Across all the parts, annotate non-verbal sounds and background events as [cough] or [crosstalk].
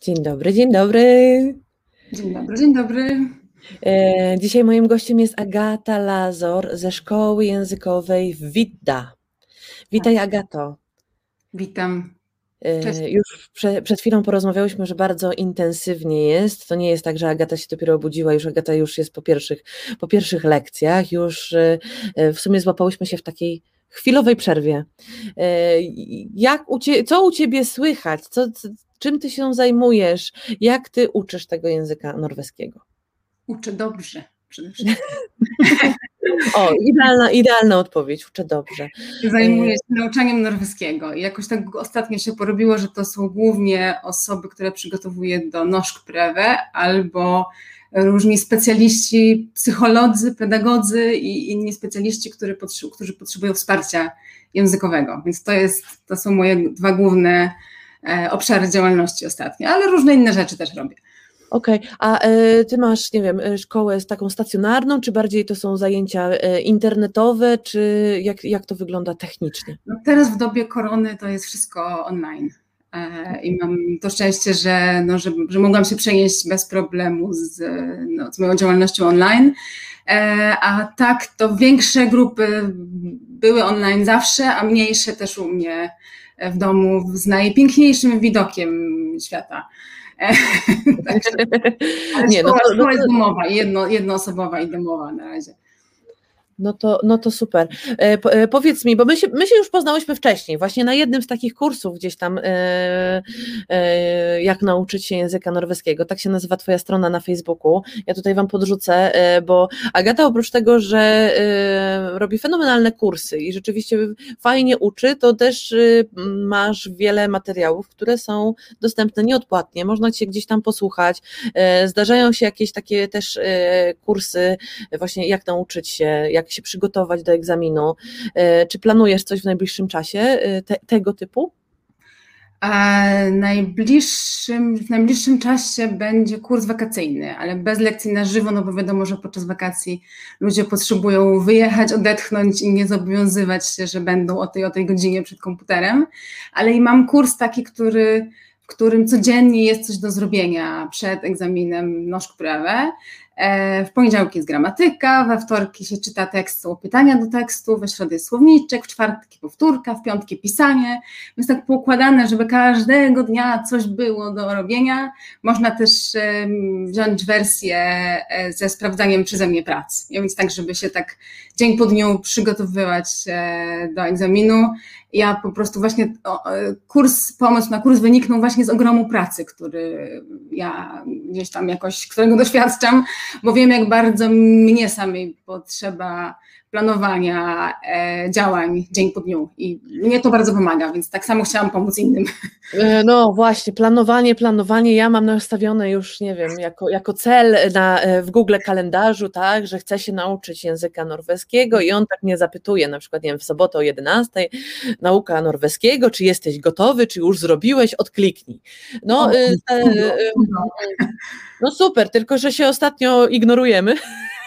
Dzień dobry, dzień dobry. Dzień dobry, dzień dobry. E, dzisiaj moim gościem jest Agata Lazor ze Szkoły Językowej WIDDA. Witaj Tak. Agato. Witam. E, Cześć. Już prze, przed chwilą porozmawiałyśmy, że bardzo intensywnie jest. To nie jest tak, że Agata się dopiero obudziła, już Agata już jest po pierwszych, po pierwszych lekcjach, już e, w sumie złapałyśmy się w takiej chwilowej przerwie. Jak u cie, co u Ciebie słychać? Co, czym Ty się zajmujesz? Jak Ty uczysz tego języka norweskiego? Uczę dobrze przede [laughs] wszystkim. O, idealna, idealna odpowiedź, uczę dobrze. Zajmuję się nauczaniem norweskiego i jakoś tak ostatnio się porobiło, że to są głównie osoby, które przygotowuję do noszkprewę albo różni specjaliści, psycholodzy, pedagodzy i inni specjaliści, którzy, potrze- którzy potrzebują wsparcia językowego. Więc to, jest, to są moje dwa główne obszary działalności ostatnio, ale różne inne rzeczy też robię. Okej, a e, ty masz, nie wiem, e, szkołę z taką stacjonarną, czy bardziej to są zajęcia e, internetowe, czy jak, jak to wygląda technicznie? No teraz w dobie korony to jest wszystko online. E, I mam to szczęście, że, no, że, że mogłam się przenieść bez problemu z, no, z moją działalnością online. E, A tak, to większe grupy były online zawsze, a mniejsze też u mnie w domu z najpiękniejszym widokiem świata. [laughs] Także, Nie, no szkoła, to- no szkoła jest to- domowa, jedno, jednoosobowa i domowa na razie. No to, no to super. E, e, powiedz mi, bo my się, my się już poznałyśmy wcześniej, właśnie na jednym z takich kursów gdzieś tam, e, e, jak nauczyć się języka norweskiego, tak się nazywa Twoja strona na Facebooku. Ja tutaj Wam podrzucę, e, bo Agata oprócz tego, że e, robi fenomenalne kursy i rzeczywiście fajnie uczy, to też masz wiele materiałów, które są dostępne nieodpłatnie, można Cię gdzieś tam posłuchać. Zdarzają się jakieś takie też kursy, właśnie jak nauczyć się, jak się przygotować do egzaminu. E, Czy planujesz coś w najbliższym czasie e, te, tego typu? A najbliższym, w najbliższym czasie będzie kurs wakacyjny, ale bez lekcji na żywo, no bo wiadomo, że podczas wakacji ludzie potrzebują wyjechać, odetchnąć i nie zobowiązywać się, że będą o tej, o tej godzinie przed komputerem. Ale i mam kurs taki, który, w którym codziennie jest coś do zrobienia przed egzaminem noszkprawę. E, W poniedziałki jest gramatyka, we wtorki się czyta tekst, są pytania do tekstu, we środę jest słowniczek, w czwartki powtórka, w piątki pisanie. Jest tak poukładane, żeby każdego dnia coś było do robienia. Można też wziąć wersję e, ze sprawdzaniem przeze mnie pracy. Ja Więc tak, żeby się tak dzień po dniu przygotowywać e, do egzaminu. Ja po prostu właśnie e, kurs, pomysł na kurs wyniknął właśnie z ogromu pracy, który ja gdzieś tam jakoś, którego doświadczam, bo wiem, jak bardzo mnie samej potrzeba planowania e, działań dzień po dniu i mnie to bardzo pomaga, więc tak samo chciałam pomóc innym. E, No właśnie, planowanie, planowanie. Ja mam nastawione już, nie wiem, jako, jako cel na, e, w Google kalendarzu, tak, że chcę się nauczyć języka norweskiego i on tak mnie zapytuje, na przykład, nie wiem, w sobotę o 11, nauka norweskiego, czy jesteś gotowy, czy już zrobiłeś, odkliknij. No, O, e, e, no super, tylko że się ostatnio ignorujemy.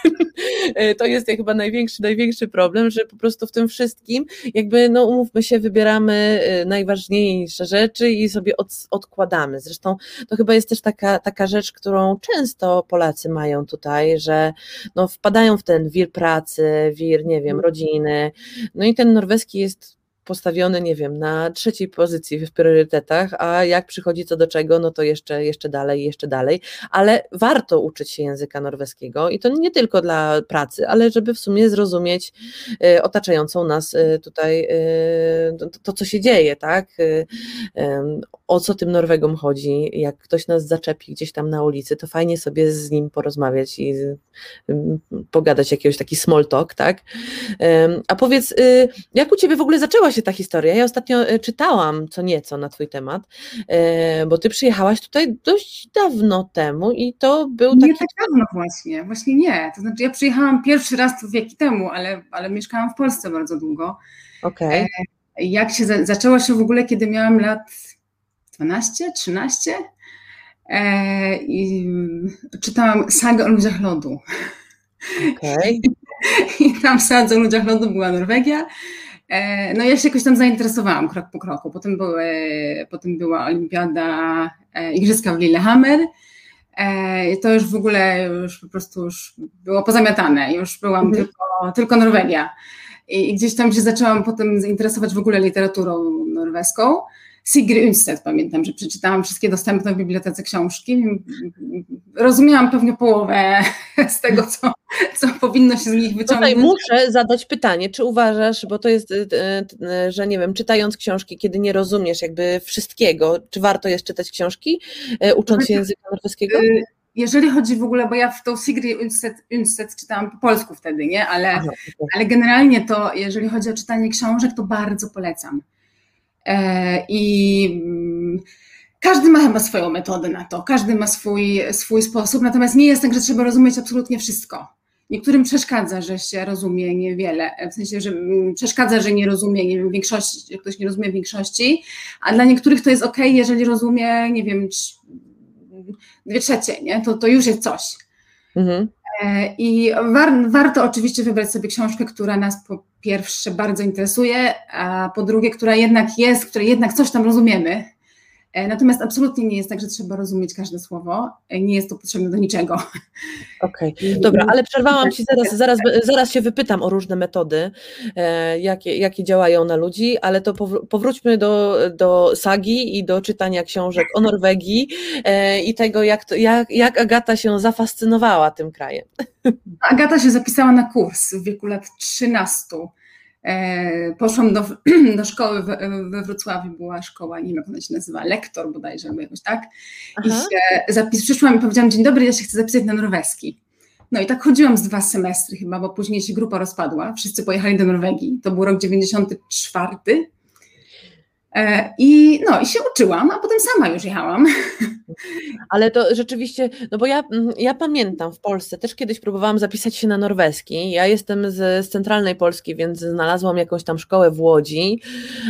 [laughs] E, To jest chyba największy, największy problem, że po prostu w tym wszystkim, jakby, no umówmy się, wybieramy e, najważniejsze rzeczy i sobie od, odkładamy. Zresztą to chyba jest też taka, taka rzecz, którą często Polacy mają tutaj, że no, wpadają w ten wir pracy, wir, nie wiem, rodziny. No i ten norweski jest postawiony, nie wiem, na trzeciej pozycji w priorytetach, a jak przychodzi co do czego, no to jeszcze, jeszcze dalej, jeszcze dalej, ale warto uczyć się języka norweskiego i to nie tylko dla pracy, ale żeby w sumie zrozumieć e, otaczającą nas e, tutaj e, to, co się dzieje, tak? O co tym Norwegom chodzi, jak ktoś nas zaczepi gdzieś tam na ulicy, to fajnie sobie z nim porozmawiać i pogadać jakiegoś taki small talk, tak? A powiedz, y, jak u Ciebie w ogóle zaczęła się ta historia? Ja ostatnio y, czytałam co nieco na Twój temat, e, bo Ty przyjechałaś tutaj dość dawno temu i to był taki... Nie tak dawno właśnie, właśnie nie. To znaczy ja przyjechałam pierwszy raz tu wieki temu, ale, ale mieszkałam w Polsce bardzo długo. Okej, Jak się za, zaczęło się w ogóle, kiedy miałam lat 12, 13? E, I czytałam sagę o ludziach lodu. okej. [laughs] I tam w sadze o ludziach lodu była Norwegia. E, no ja się jakoś tam zainteresowałam krok po kroku. Potem, były, potem była olimpiada, e, igrzyska w Lillehammer. E, to już w ogóle już po prostu już było pozamiatane. Już byłam mhm. tylko, tylko Norwegia. I, I, gdzieś tam się zaczęłam potem zainteresować w ogóle literaturą norweską. Sigrid Undstedt, pamiętam, że przeczytałam wszystkie dostępne w bibliotece książki. Rozumiałam pewnie połowę z tego, co, co powinno się z nich wyciągnąć. Tutaj muszę zadać pytanie, czy uważasz, bo to jest, y, y, y, że nie wiem, czytając książki, kiedy nie rozumiesz jakby wszystkiego, czy warto jest czytać książki, ucząc się języka norweskiego? jeżeli chodzi w ogóle, bo ja w tą Sigrid Undstedt, czytałam po polsku wtedy, nie? Ale, ale generalnie to, jeżeli chodzi o czytanie książek, to bardzo polecam. E, I mm, każdy ma chyba swoją metodę na to, każdy ma swój, swój sposób, natomiast nie jest tak, że trzeba rozumieć absolutnie wszystko. Niektórym przeszkadza, że się rozumie niewiele, w sensie, że mm, przeszkadza, że nie rozumie nie wiem, większości, że ktoś nie rozumie większości, a dla niektórych to jest ok, jeżeli rozumie, nie wiem, dwie trzecie, nie? To, to już jest coś. Mhm. E, I war, warto oczywiście wybrać sobie książkę, która nas po pierwsze bardzo interesuje, a po drugie, która jednak jest, której jednak coś tam rozumiemy. E, natomiast absolutnie nie jest tak, że trzeba rozumieć każde słowo. E, nie jest to potrzebne do niczego. Okej, [laughs] okay. dobra, ale przerwałam Ci, zaraz, [laughs] zaraz, zaraz się wypytam o różne metody, e, jakie, jakie działają na ludzi, ale to powróćmy do, do sagi i do czytania książek o Norwegii i tego, jak, to, jak, jak Agata się zafascynowała tym krajem. Agata się zapisała na kurs w wieku lat 13 E, poszłam do, [clears throat] do szkoły we Wrocławiu, była szkoła, nie wiem jak ona się nazywa, lektor bodajże, albo jakoś tak. Aha. I się zapis, przyszłam i powiedziałam, dzień dobry, ja się chcę zapisać na norweski. No i tak chodziłam z dwa semestry chyba, bo później się grupa rozpadła, wszyscy pojechali do Norwegii, to był rok 94 E, I, no, I się uczyłam, a potem sama już jechałam. [laughs] Ale to rzeczywiście, no bo ja, mm, ja pamiętam w Polsce, też kiedyś próbowałam zapisać się na norweski. Ja jestem z, z centralnej Polski, więc znalazłam jakąś tam szkołę w Łodzi,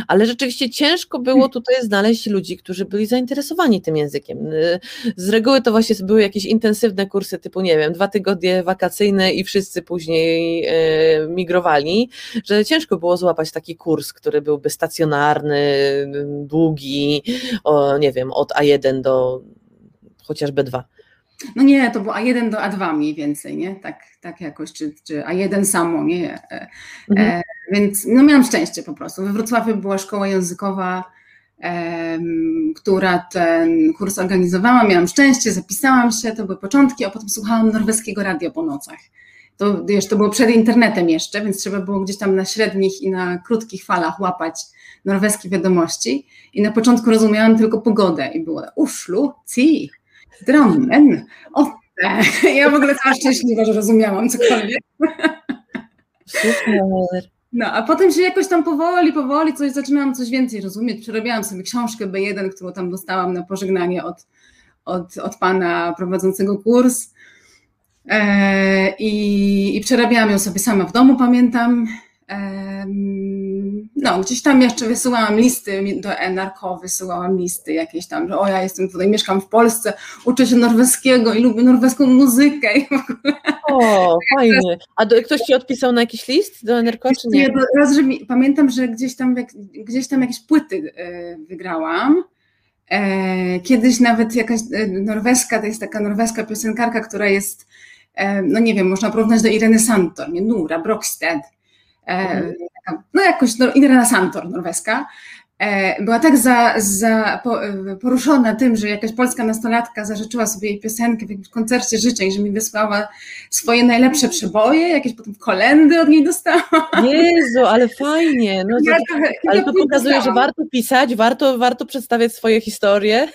ale rzeczywiście ciężko było tutaj znaleźć ludzi, którzy byli zainteresowani tym językiem. Y, z reguły to właśnie były jakieś intensywne kursy typu, nie wiem, dwa tygodnie wakacyjne i wszyscy później e, migrowali, że ciężko było złapać taki kurs, który byłby stacjonarny, długi, o, nie wiem, od A1 do chociażby 2. No nie, to było A1 do A2 mniej więcej, nie? Tak, tak jakoś, czy, czy A1 samo, nie? E, mhm. e, więc no miałam szczęście po prostu. We Wrocławiu była szkoła językowa, e, która ten kurs organizowała. Miałam szczęście, zapisałam się, to były początki, a potem słuchałam norweskiego radia po nocach. To, to było przed internetem jeszcze, więc trzeba było gdzieś tam na średnich i na krótkich falach łapać norweskie wiadomości. I na początku rozumiałam tylko pogodę i było uszlu, ci, drömmen, otte. [laughs] Ja w ogóle cała szczęśliwa, że rozumiałam cokolwiek. Super. No, a potem się jakoś tam powoli, powoli coś zaczynałam coś więcej rozumieć. Przerabiałam sobie książkę B1, którą tam dostałam na pożegnanie od, od, od pana prowadzącego kurs. E, i, I przerabiałam ją sobie sama w domu, pamiętam. E, no, gdzieś tam jeszcze wysyłałam listy do Enarko, wysyłałam listy jakieś tam, że o, ja jestem tutaj, mieszkam w Polsce, uczę się norweskiego i lubię norweską muzykę i w ogóle. O, fajnie. A do, ktoś ci odpisał na jakiś list do Enarko, czy nie? raz, że mi, pamiętam, że gdzieś tam, gdzieś tam jakieś płyty e, wygrałam. Kiedyś nawet jakaś norweska, to jest taka norweska piosenkarka, która jest no nie wiem, można porównać do Ireny Santor, nie, Nura Brokstedt, mhm. no jakoś no, Irena Santor, norweska, e, była tak za, za poruszona tym, że jakaś polska nastolatka zażyczyła sobie jej piosenkę w jakimś koncercie życzeń, że mi wysłała swoje najlepsze przeboje, jakieś potem kolendy od niej dostałam. Jezu, ale [laughs] fajnie. No, ja to, ale to pokazuje, że warto pisać, warto, warto przedstawiać swoje historie,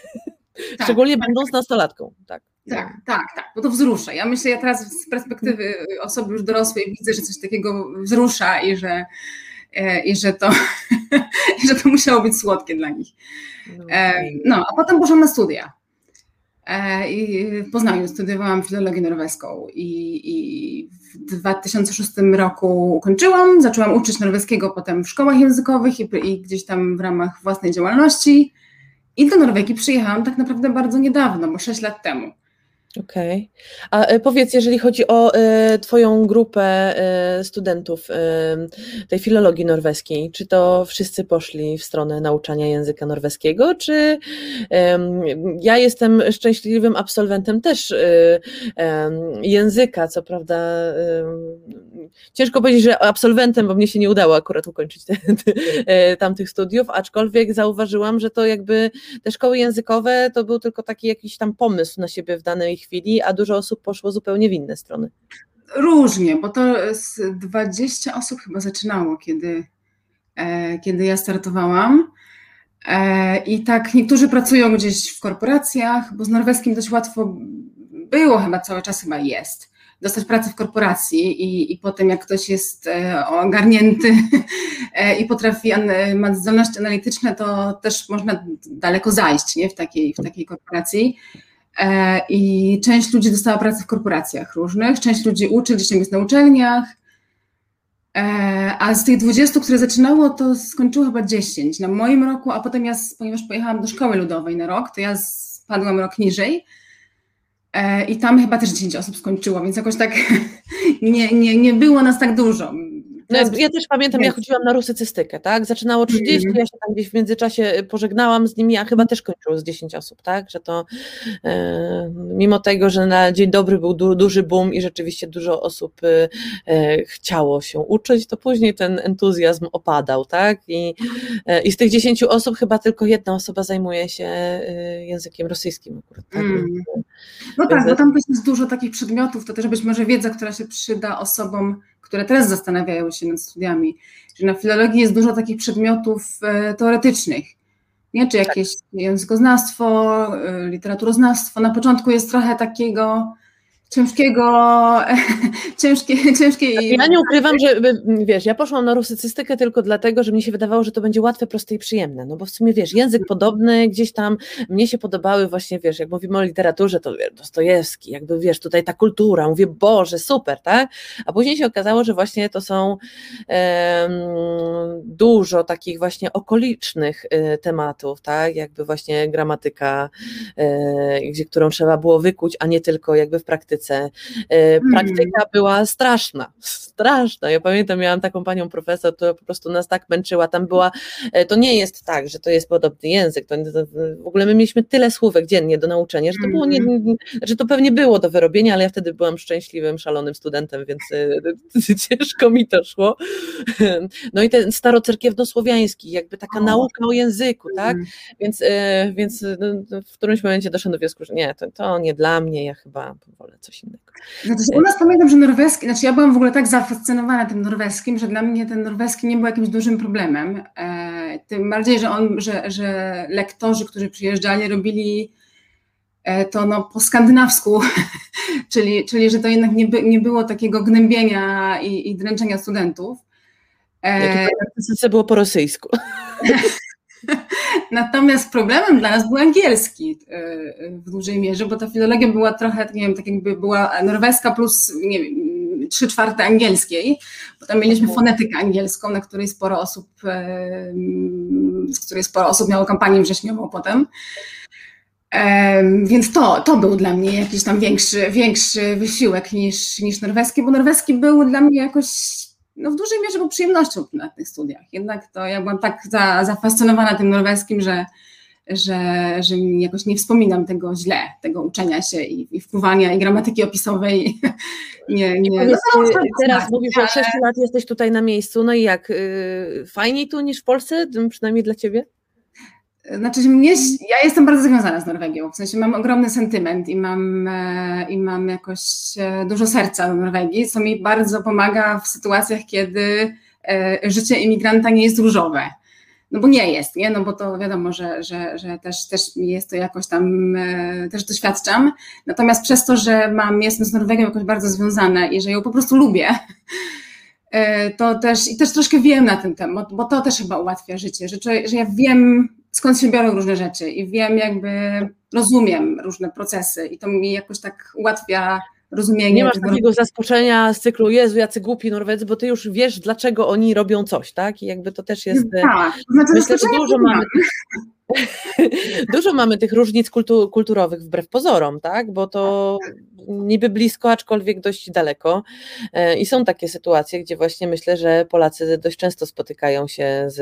tak, szczególnie tak. będąc nastolatką. Tak. Tak, tak, tak, bo to wzrusza. Ja myślę, ja teraz z perspektywy osoby już dorosłej widzę, że coś takiego wzrusza i że, e, i że, to, [laughs] że to musiało być słodkie dla nich. No, e, no a potem poszłam na studia. E, I w Poznaniu studiowałam filologię norweską i, i w 2006 roku ukończyłam, zaczęłam uczyć norweskiego potem w szkołach językowych i, i gdzieś tam w ramach własnej działalności. I do Norwegii przyjechałam tak naprawdę bardzo niedawno, bo 6 lat temu. Okej. Okay. A e, powiedz, jeżeli chodzi o y, Twoją grupę y, studentów y, tej filologii norweskiej, czy to wszyscy poszli w stronę nauczania języka norweskiego, czy ja jestem szczęśliwym absolwentem też języka, co prawda ciężko powiedzieć, że absolwentem, bo mnie się nie udało akurat ukończyć te, te, tamtych studiów, aczkolwiek zauważyłam, że to jakby te szkoły językowe to był tylko taki jakiś tam pomysł na siebie w danej chwili, a dużo osób poszło zupełnie w inne strony. Różnie, bo to z 20 osób chyba zaczynało, kiedy, e, kiedy ja startowałam. E, I tak niektórzy pracują gdzieś w korporacjach, bo z norweskim dość łatwo było, chyba cały czas chyba jest, dostać pracę w korporacji i, i potem jak ktoś jest e, ogarnięty [laughs] i potrafi, ma zdolności analityczne, to też można daleko zajść nie? W, takiej, w takiej korporacji. E, I część ludzi dostała pracę w korporacjach różnych, część ludzi uczy, gdzieś tam jest na uczelniach, e, a z tych 20, które zaczynało, to skończyło chyba 10 na moim roku, a potem ja, ponieważ pojechałam do szkoły ludowej na rok, to ja spadłam rok niżej e, i tam chyba też 10 osób skończyło, więc jakoś tak [laughs] nie, nie, nie było nas tak dużo. No, ja też pamiętam, ja chodziłam na rusycystykę, tak? Zaczynało 30, mm. ja się tam gdzieś w międzyczasie y, pożegnałam z nimi, a chyba też kończyło z 10 osób, tak? Że to e, mimo tego, że na dzień dobry był du, duży boom i rzeczywiście dużo osób e, chciało się uczyć, to później ten entuzjazm opadał, tak? I, e, i z tych 10 osób chyba tylko jedna osoba zajmuje się językiem rosyjskim akurat. Tak? Mm. No tak, bo tam jest dużo takich przedmiotów, to też być może wiedza, która się przyda osobom, które teraz zastanawiają się nad studiami, że na filologii jest dużo takich przedmiotów e, teoretycznych, nie? czy jakieś tak. językoznawstwo, e, literaturoznawstwo. Na początku jest trochę takiego ciężkiego, [laughs] ciężkie, ciężkie. Ja nie ukrywam, że wiesz, ja poszłam na rusycystykę tylko dlatego, że mi się wydawało, że to będzie łatwe, proste i przyjemne, no bo w sumie wiesz, język podobny, gdzieś tam mnie się podobały właśnie, wiesz, jak mówimy o literaturze, to wiesz, Dostojewski, jakby wiesz, tutaj ta kultura, mówię, Boże, super, tak? A później się okazało, że właśnie to są dużo takich właśnie okolicznych y, tematów, tak? Jakby właśnie gramatyka, y, gdzie, którą trzeba było wykuć, a nie tylko jakby w praktyce praktyce. E, praktyka mm. była straszna, straszna. Ja pamiętam, miałam taką panią profesor, to po prostu nas tak męczyła. Tam była, e, to nie jest tak, że to jest podobny język. To, to w ogóle my mieliśmy tyle słówek dziennie do nauczenia, że to było nie, mhm. znaczy to pewnie było do wyrobienia, ale ja wtedy byłam szczęśliwym, szalonym studentem, więc e, [laughs] ciężko mi to szło. [laughs] No i ten starocerkiewnosłowiański, jakby taka nauka o języku, tak? Mhm. Więc, więc no, w którymś momencie doszłam do wniosku, że nie, to, to nie dla mnie, ja chyba wolę coś innego. Znaczy, u nas pamiętam, że norweski, znaczy ja byłam w ogóle tak zafascynowana tym norweskim, że dla mnie ten norweski nie był jakimś dużym problemem. E, tym bardziej, że, on, że, że lektorzy, którzy przyjeżdżali, robili e, to no, po skandynawsku, [laughs] czyli, czyli że to jednak nie, by, nie było takiego gnębienia i, i dręczenia studentów. E, to było po rosyjsku. [laughs] [laughs] Natomiast problemem dla nas był angielski e, e, w dużej mierze, bo ta filologia była trochę, nie wiem, tak jakby była norweska plus, nie wiem, trzy czwarte angielskiej. Potem mieliśmy mhm. fonetykę angielską, na której sporo osób, e, z której sporo osób miało kampanię wrześniową potem. Więc to, to był dla mnie jakiś tam większy, większy wysiłek niż, niż norweski, bo norweski był dla mnie jakoś no w dużej mierze był przyjemnością na tych studiach. Jednak to ja byłam tak za, zafascynowana tym norweskim, że, że, że jakoś nie wspominam tego źle, tego uczenia się i, i wpływania i gramatyki opisowej. [laughs] nie, nie. Powiedz, no, no, teraz mówisz, że 6 lat jesteś tutaj na miejscu, no i jak, y, fajniej tu niż w Polsce, przynajmniej dla Ciebie? Znaczy, mnie, ja jestem bardzo związana z Norwegią, w sensie mam ogromny sentyment i mam, e, i mam jakoś e, dużo serca do Norwegii, co mi bardzo pomaga w sytuacjach, kiedy e, życie imigranta nie jest różowe. No bo nie jest, nie? No bo to wiadomo, że, że, że też, też jest to jakoś tam, też doświadczam. Natomiast przez to, że mam, jestem z Norwegią jakoś bardzo związana i że ją po prostu lubię, to też i też troszkę wiem na ten temat, bo to też chyba ułatwia życie, że, że ja wiem, skąd się biorą różne rzeczy i wiem, jakby rozumiem różne procesy i to mi jakoś tak ułatwia rozumienie. Nie masz takiego zaskoczenia z cyklu, Jezu, jacy głupi Norwedzy, bo ty już wiesz, dlaczego oni robią coś, tak? I jakby to też jest... Tak, znaczy myślę, że dużo mamy... [laughs] Dużo mamy tych różnic kultu, kulturowych wbrew pozorom, tak? Bo to niby blisko, aczkolwiek dość daleko. E, I są takie sytuacje, gdzie właśnie myślę, że Polacy dość często spotykają się z,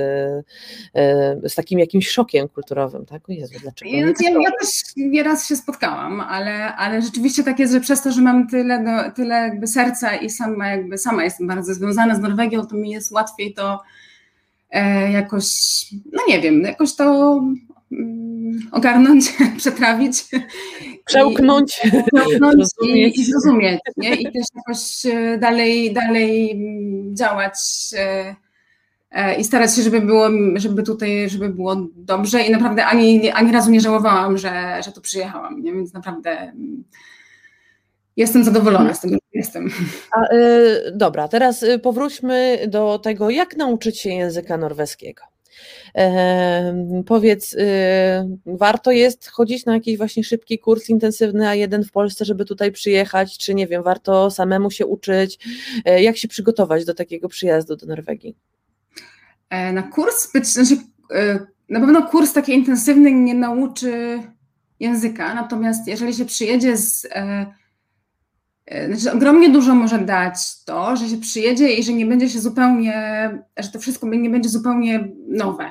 e, z takim jakimś szokiem kulturowym, tak? O Jezu, dlaczego? Ja, ja, ja też nieraz się spotkałam, ale, ale rzeczywiście tak jest, że przez to, że mam tyle, no, tyle jakby serca i sama, jakby sama jestem bardzo związana z Norwegią, to mi jest łatwiej to jakoś, no nie wiem, jakoś to mm, ogarnąć, [laughs] przetrawić. Przełknąć, i, przełknąć i, i, zrozumieć, nie? I też jakoś e, dalej, dalej mm, działać e, e, i starać się, żeby było, żeby tutaj, żeby było dobrze i naprawdę ani, ani razu nie żałowałam, że, że tu przyjechałam, nie? więc naprawdę mm, jestem zadowolona z tego, że jestem. A, y, dobra, teraz y, powróćmy do tego, jak nauczyć się języka norweskiego. E, powiedz, y, warto jest chodzić na jakiś właśnie szybki kurs intensywny A1 w Polsce, żeby tutaj przyjechać, czy nie wiem, warto samemu się uczyć? E, jak się przygotować do takiego przyjazdu do Norwegii? E, na kurs, znaczy, na pewno kurs taki intensywny nie nauczy języka, natomiast jeżeli się przyjedzie z E, znaczy, ogromnie dużo może dać to, że się przyjedzie i że nie będzie się zupełnie, że to wszystko nie będzie zupełnie nowe.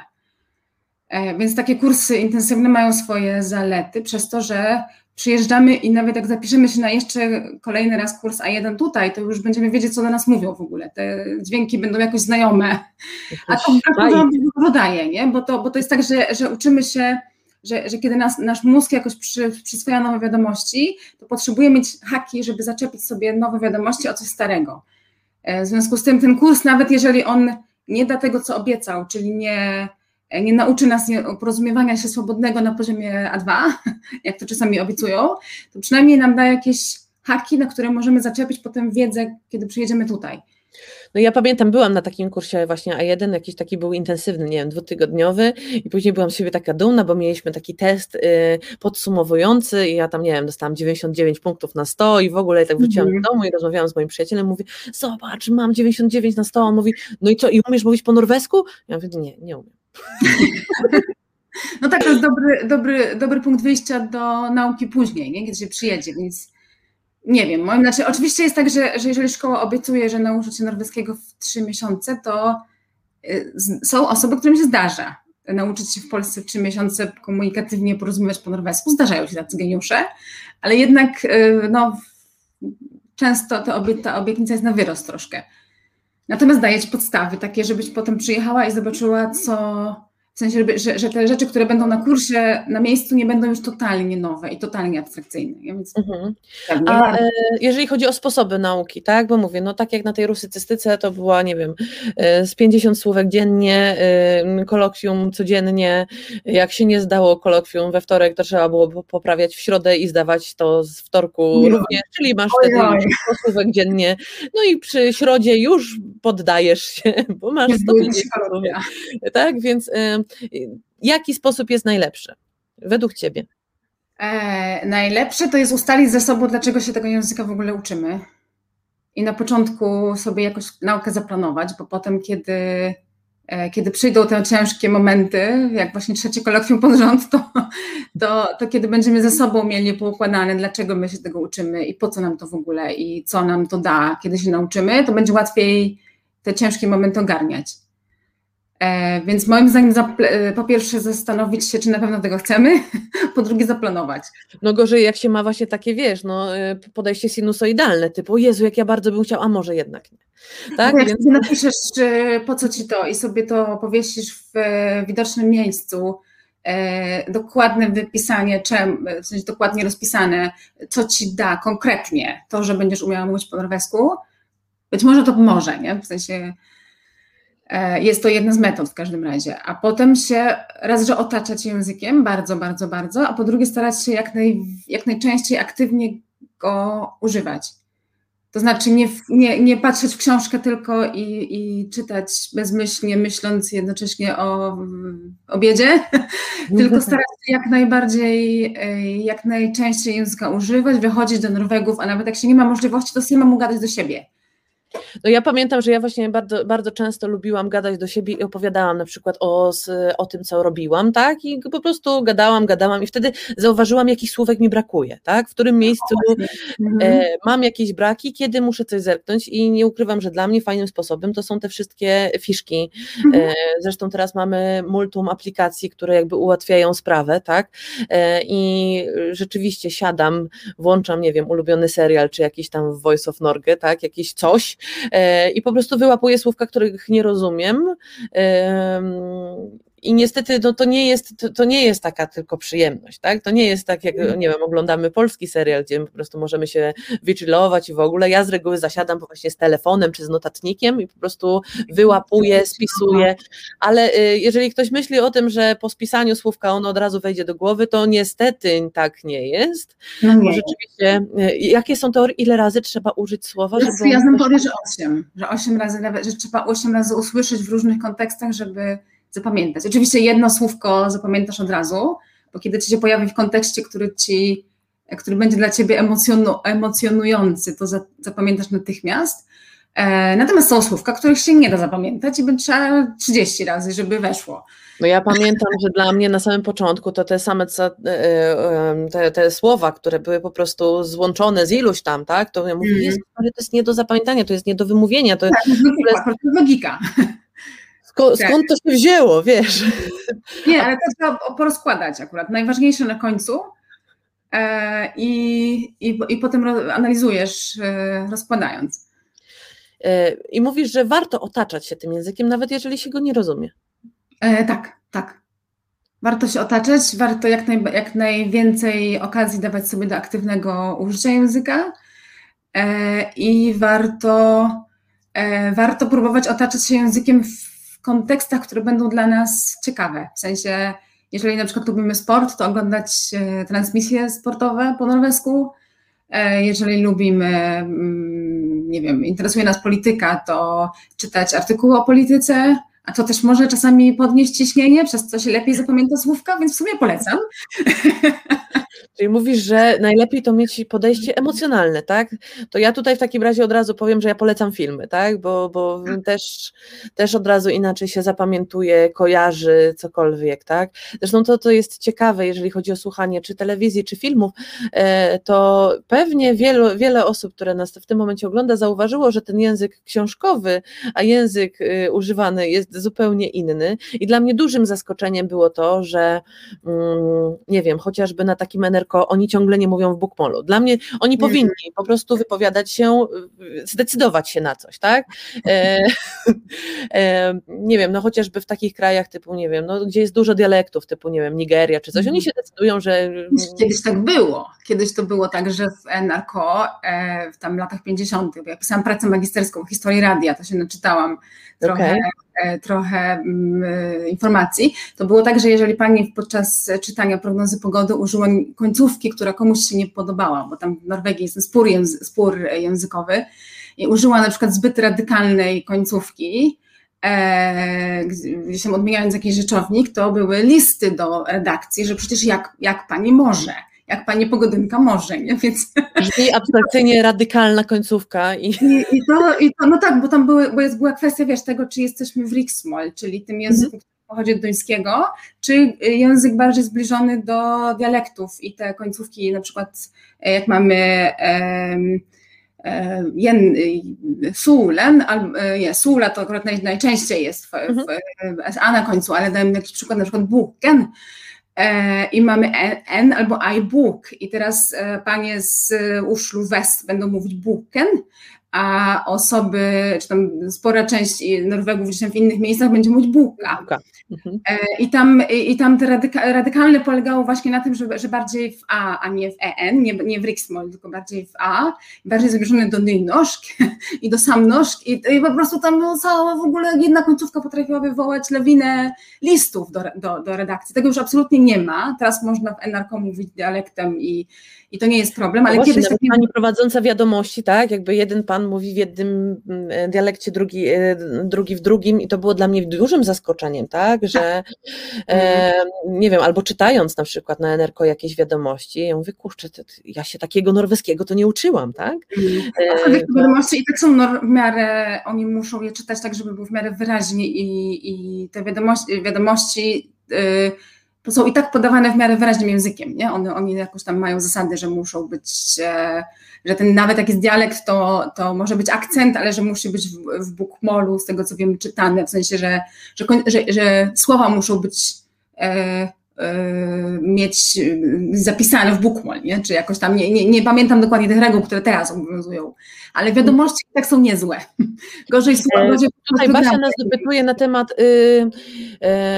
E, więc takie kursy intensywne mają swoje zalety, przez to, że przyjeżdżamy i nawet jak zapiszemy się na jeszcze kolejny raz kurs A1 tutaj, to już będziemy wiedzieć, co do nas mówią w ogóle. Te dźwięki będą jakoś znajome. A to bardzo dużo daje, nie? Bo, to, bo to jest tak, że, że uczymy się że, że kiedy nas, nasz mózg jakoś przy, nowe wiadomości, to potrzebuje mieć haki, żeby zaczepić sobie nowe wiadomości o coś starego. E, w związku z tym ten kurs, nawet jeżeli on nie da tego, co obiecał, czyli nie, nie nauczy nas porozumiewania się swobodnego na poziomie A2, [laughs] jak to czasami obiecują, to przynajmniej nam da jakieś haki, na które możemy zaczepić potem wiedzę, kiedy przyjedziemy tutaj. No ja pamiętam, byłam na takim kursie właśnie A1, jakiś taki był intensywny, nie wiem, dwutygodniowy i później byłam z siebie taka dumna, bo mieliśmy taki test y, podsumowujący i ja tam, nie wiem, dostałam 99 punktów na 100 i w ogóle tak wróciłam mm do domu i rozmawiałam z moim przyjacielem, mówi, zobacz, mam 99 na 100, on mówi, no i co, i umiesz mówić po norwesku? Ja mówię, nie, nie umiem. [laughs] No tak, to jest dobry, dobry, dobry punkt wyjścia do nauki później, nie? kiedy się przyjedzie, więc nie wiem, moim znaczy, oczywiście jest tak, że, że jeżeli szkoła obiecuje, że nauczy się norweskiego w trzy miesiące, to y, są osoby, którym się zdarza nauczyć się w Polsce w trzy miesiące komunikatywnie porozumiewać po norwesku. Zdarzają się tacy geniusze, ale jednak y, no, często ta, obie, ta obietnica jest na wyrost troszkę. Natomiast daje ci podstawy takie, żebyś potem przyjechała i zobaczyła, co, w sensie, że, że te rzeczy, które będą na kursie, na miejscu, nie będą już totalnie nowe i totalnie abstrakcyjne. Więc, mhm. tak, A e, jeżeli chodzi o sposoby nauki, tak? Bo mówię, no tak jak na tej rusycystyce to była, nie wiem, e, z 50 słówek dziennie, e, kolokwium codziennie. Jak się nie zdało kolokwium we wtorek, to trzeba było poprawiać w środę i zdawać to z wtorku również, czyli masz wtedy 100 słówek dziennie. No i przy środzie już poddajesz się, bo masz 150 słówek. Tak, więc Jaki sposób jest najlepszy według Ciebie? E, najlepsze to jest ustalić ze sobą, dlaczego się tego języka w ogóle uczymy. I na początku sobie jakoś naukę zaplanować, bo potem, kiedy, e, kiedy przyjdą te ciężkie momenty, jak właśnie trzecie kolokwium pod rząd, to, to, to kiedy będziemy ze sobą mieli poukładane, dlaczego my się tego uczymy i po co nam to w ogóle i co nam to da, kiedy się nauczymy, to będzie łatwiej te ciężkie momenty ogarniać. E, więc moim zdaniem e, po pierwsze zastanowić się, czy na pewno tego chcemy, [laughs] po drugie zaplanować. No gorzej jak się ma właśnie takie, wiesz, no, e, podejście sinusoidalne, typu Jezu, jak ja bardzo bym chciał, a może jednak nie. [laughs] Tak? No, jak Więc... napiszesz, po co ci to i sobie to powiesisz w widocznym miejscu, e, dokładne wypisanie, czem, w sensie dokładnie rozpisane, co ci da konkretnie to, że będziesz umiała mówić po norwesku, być może to pomoże, nie? W sensie jest to jedna z metod w każdym razie. A potem się raz, że otaczać językiem bardzo, bardzo, bardzo, a po drugie starać się jak, naj, jak najczęściej aktywnie go używać. To znaczy nie, nie, nie patrzeć w książkę tylko i, i czytać bezmyślnie, myśląc jednocześnie o obiedzie, [laughs] tylko starać się jak najbardziej, e, jak najczęściej języka używać, wychodzić do Norwegów, a nawet jak się nie ma możliwości, to samemu gadać do siebie No ja pamiętam, że ja właśnie bardzo, bardzo często lubiłam gadać do siebie i opowiadałam na przykład o, o tym, co robiłam, tak? I po prostu gadałam, gadałam i wtedy zauważyłam, jakich słówek mi brakuje, tak? W którym miejscu mhm. e, mam jakieś braki, kiedy muszę coś zerknąć i nie ukrywam, że dla mnie fajnym sposobem to są te wszystkie fiszki. Mhm. E, zresztą teraz mamy multum aplikacji, które jakby ułatwiają sprawę, tak? E, I rzeczywiście siadam, włączam, nie wiem, ulubiony serial, czy jakiś tam Voice of Norge, tak? Jakiś coś i po prostu wyłapuję słówka, których nie rozumiem. I niestety no, to, nie jest, to, to, nie jest taka tylko przyjemność, tak? To nie jest tak, jak nie wiem, oglądamy polski serial, gdzie po prostu możemy się wychillować i w ogóle. Ja z reguły zasiadam właśnie z telefonem czy z notatnikiem i po prostu wyłapuję, spisuję, ale y, jeżeli ktoś myśli o tym, że po spisaniu słówka ono od razu wejdzie do głowy, to niestety tak nie jest. No nie. Rzeczywiście, y, jakie są teorie, ile razy trzeba użyć słowa? Żeby ja znam teorię, że osiem, że osiem razy, że trzeba osiem razy usłyszeć w różnych kontekstach, żeby zapamiętać. Oczywiście jedno słówko zapamiętasz od razu, bo kiedy ci się pojawi w kontekście, który ci, który będzie dla ciebie emocjonu, emocjonujący, to za, zapamiętasz natychmiast. E, natomiast są słówka, których się nie da zapamiętać i będzie trzeba 30 razy, żeby weszło. No ja pamiętam, że dla mnie na samym początku to te same e, e, te, te słowa, które były po prostu złączone z iluś tam, tak? To ja mówię, mm. To jest nie do zapamiętania, to jest nie do wymówienia. To, tak, to jest logika. Sko tak. Skąd to się wzięło, wiesz? Nie, ale to trzeba porozkładać akurat. Najważniejsze na końcu e, i, i, i potem analizujesz e, rozkładając. E, I mówisz, że warto otaczać się tym językiem, nawet jeżeli się go nie rozumie. E, tak, tak. Warto się otaczać, warto jak, naj, jak najwięcej okazji dawać sobie do aktywnego użycia języka e, i warto, e, warto próbować otaczać się językiem w kontekstach, które będą dla nas ciekawe. W sensie, jeżeli na przykład lubimy sport, to oglądać e, transmisje sportowe po norwesku. E, jeżeli lubimy, mm, nie wiem, interesuje nas polityka, to czytać artykuły o polityce, a to też może czasami podnieść ciśnienie, przez co się lepiej zapamięta słówka, więc w sumie polecam. Czyli mówisz, że najlepiej to mieć podejście emocjonalne, tak? To ja tutaj w takim razie od razu powiem, że ja polecam filmy, tak? Bo, bo tak. też, też od razu inaczej się zapamiętuje, kojarzy cokolwiek, tak? Zresztą to, to jest ciekawe, jeżeli chodzi o słuchanie czy telewizji, czy filmów, e, to pewnie wielu, wiele osób, które nas w tym momencie ogląda, zauważyło, że ten język książkowy, a język y, używany jest zupełnie inny. I dla mnie dużym zaskoczeniem było to, że mm, nie wiem, chociażby na takim tylko oni ciągle nie mówią w bookmolu. Dla mnie oni powinni po prostu wypowiadać się, zdecydować się na coś, tak? E, [laughs] e, nie wiem, no chociażby w takich krajach typu, nie wiem, no, gdzie jest dużo dialektów, typu, nie wiem, Nigeria czy coś, oni się decydują, że... Kiedyś tak było. Kiedyś to było tak, że w NRK e, w tam latach 50., bo ja pisałam pracę magisterską o historii radia, to się naczytałam trochę, okay. Trochę mm, e, informacji, to było tak, że jeżeli pani podczas czytania prognozy pogody użyła końcówki, która komuś się nie podobała, bo tam w Norwegii jest ten spór, języ spór językowy, i użyła na przykład zbyt radykalnej końcówki, e, tam odmieniając jakiś rzeczownik, to były listy do redakcji, że przecież jak, jak pani może jak pani Pogodynka może, nie? [laughs] Więc... Brzmi abstrakcyjnie radykalna końcówka. I... I, i, to, I to, no tak, bo tam były, bo jest, była kwestia, wiesz, tego, czy jesteśmy w Riksmål, czyli tym języku, mm -hmm. który pochodzi od duńskiego, czy język bardziej zbliżony do dialektów i te końcówki, na przykład jak mamy um, jen, sulen, nie, sula to akurat naj, najczęściej jest w, w, mhm. a na końcu, ale dajmy jakiś przykład, na przykład buken, E, i mamy N albo iBook i teraz e, panie z uszlu West będą mówić Buken, a osoby, czy tam spora część Norwegów gdzieś tam w innych miejscach będzie mówić bułka. Mhm. E, I tam, i tam te radyka, radykalne polegało właśnie na tym, że, że bardziej w A, a nie w EN, nie, nie w Riksmål, tylko bardziej w A, bardziej zbliżone do nynoszk [laughs] i do samnoszk i, i po prostu tam no, cała w ogóle jedna końcówka potrafiła wywołać lawinę listów do, do, do redakcji. Tego już absolutnie nie ma. Teraz można w NRK mówić dialektem i, i to nie jest problem, ale no właśnie, kiedyś... Pani prowadząca wiadomości, tak, jakby jeden pan mówi w jednym mm, dialekcie, drugi, e, drugi w drugim i to było dla mnie dużym zaskoczeniem, tak, że tak. e, nie wiem, albo czytając na przykład na Enerko jakieś wiadomości, ja mówię, kurczę, ja się takiego norweskiego to nie uczyłam, tak? A e, wiadomości i tak są w miarę, oni muszą je czytać tak, żeby było w miarę wyraźnie i, i te wiadomości, wiadomości y, to są i tak podawane w miarę wyraźnym językiem, nie? One, oni jakoś tam mają zasady, że muszą być, e, że ten nawet jak jest dialekt, to, to może być akcent, ale że musi być w, w bukmolu, z tego co wiem, czytane, w sensie, że, że, że, że słowa muszą być E, mieć e, zapisane w bookmall, nie? czy jakoś tam, nie, nie, nie, pamiętam dokładnie tych reguł, które teraz obowiązują, ale wiadomości tak są niezłe. [laughs] Gorzej słucham. E, tutaj Basia nas dopytuje na temat y,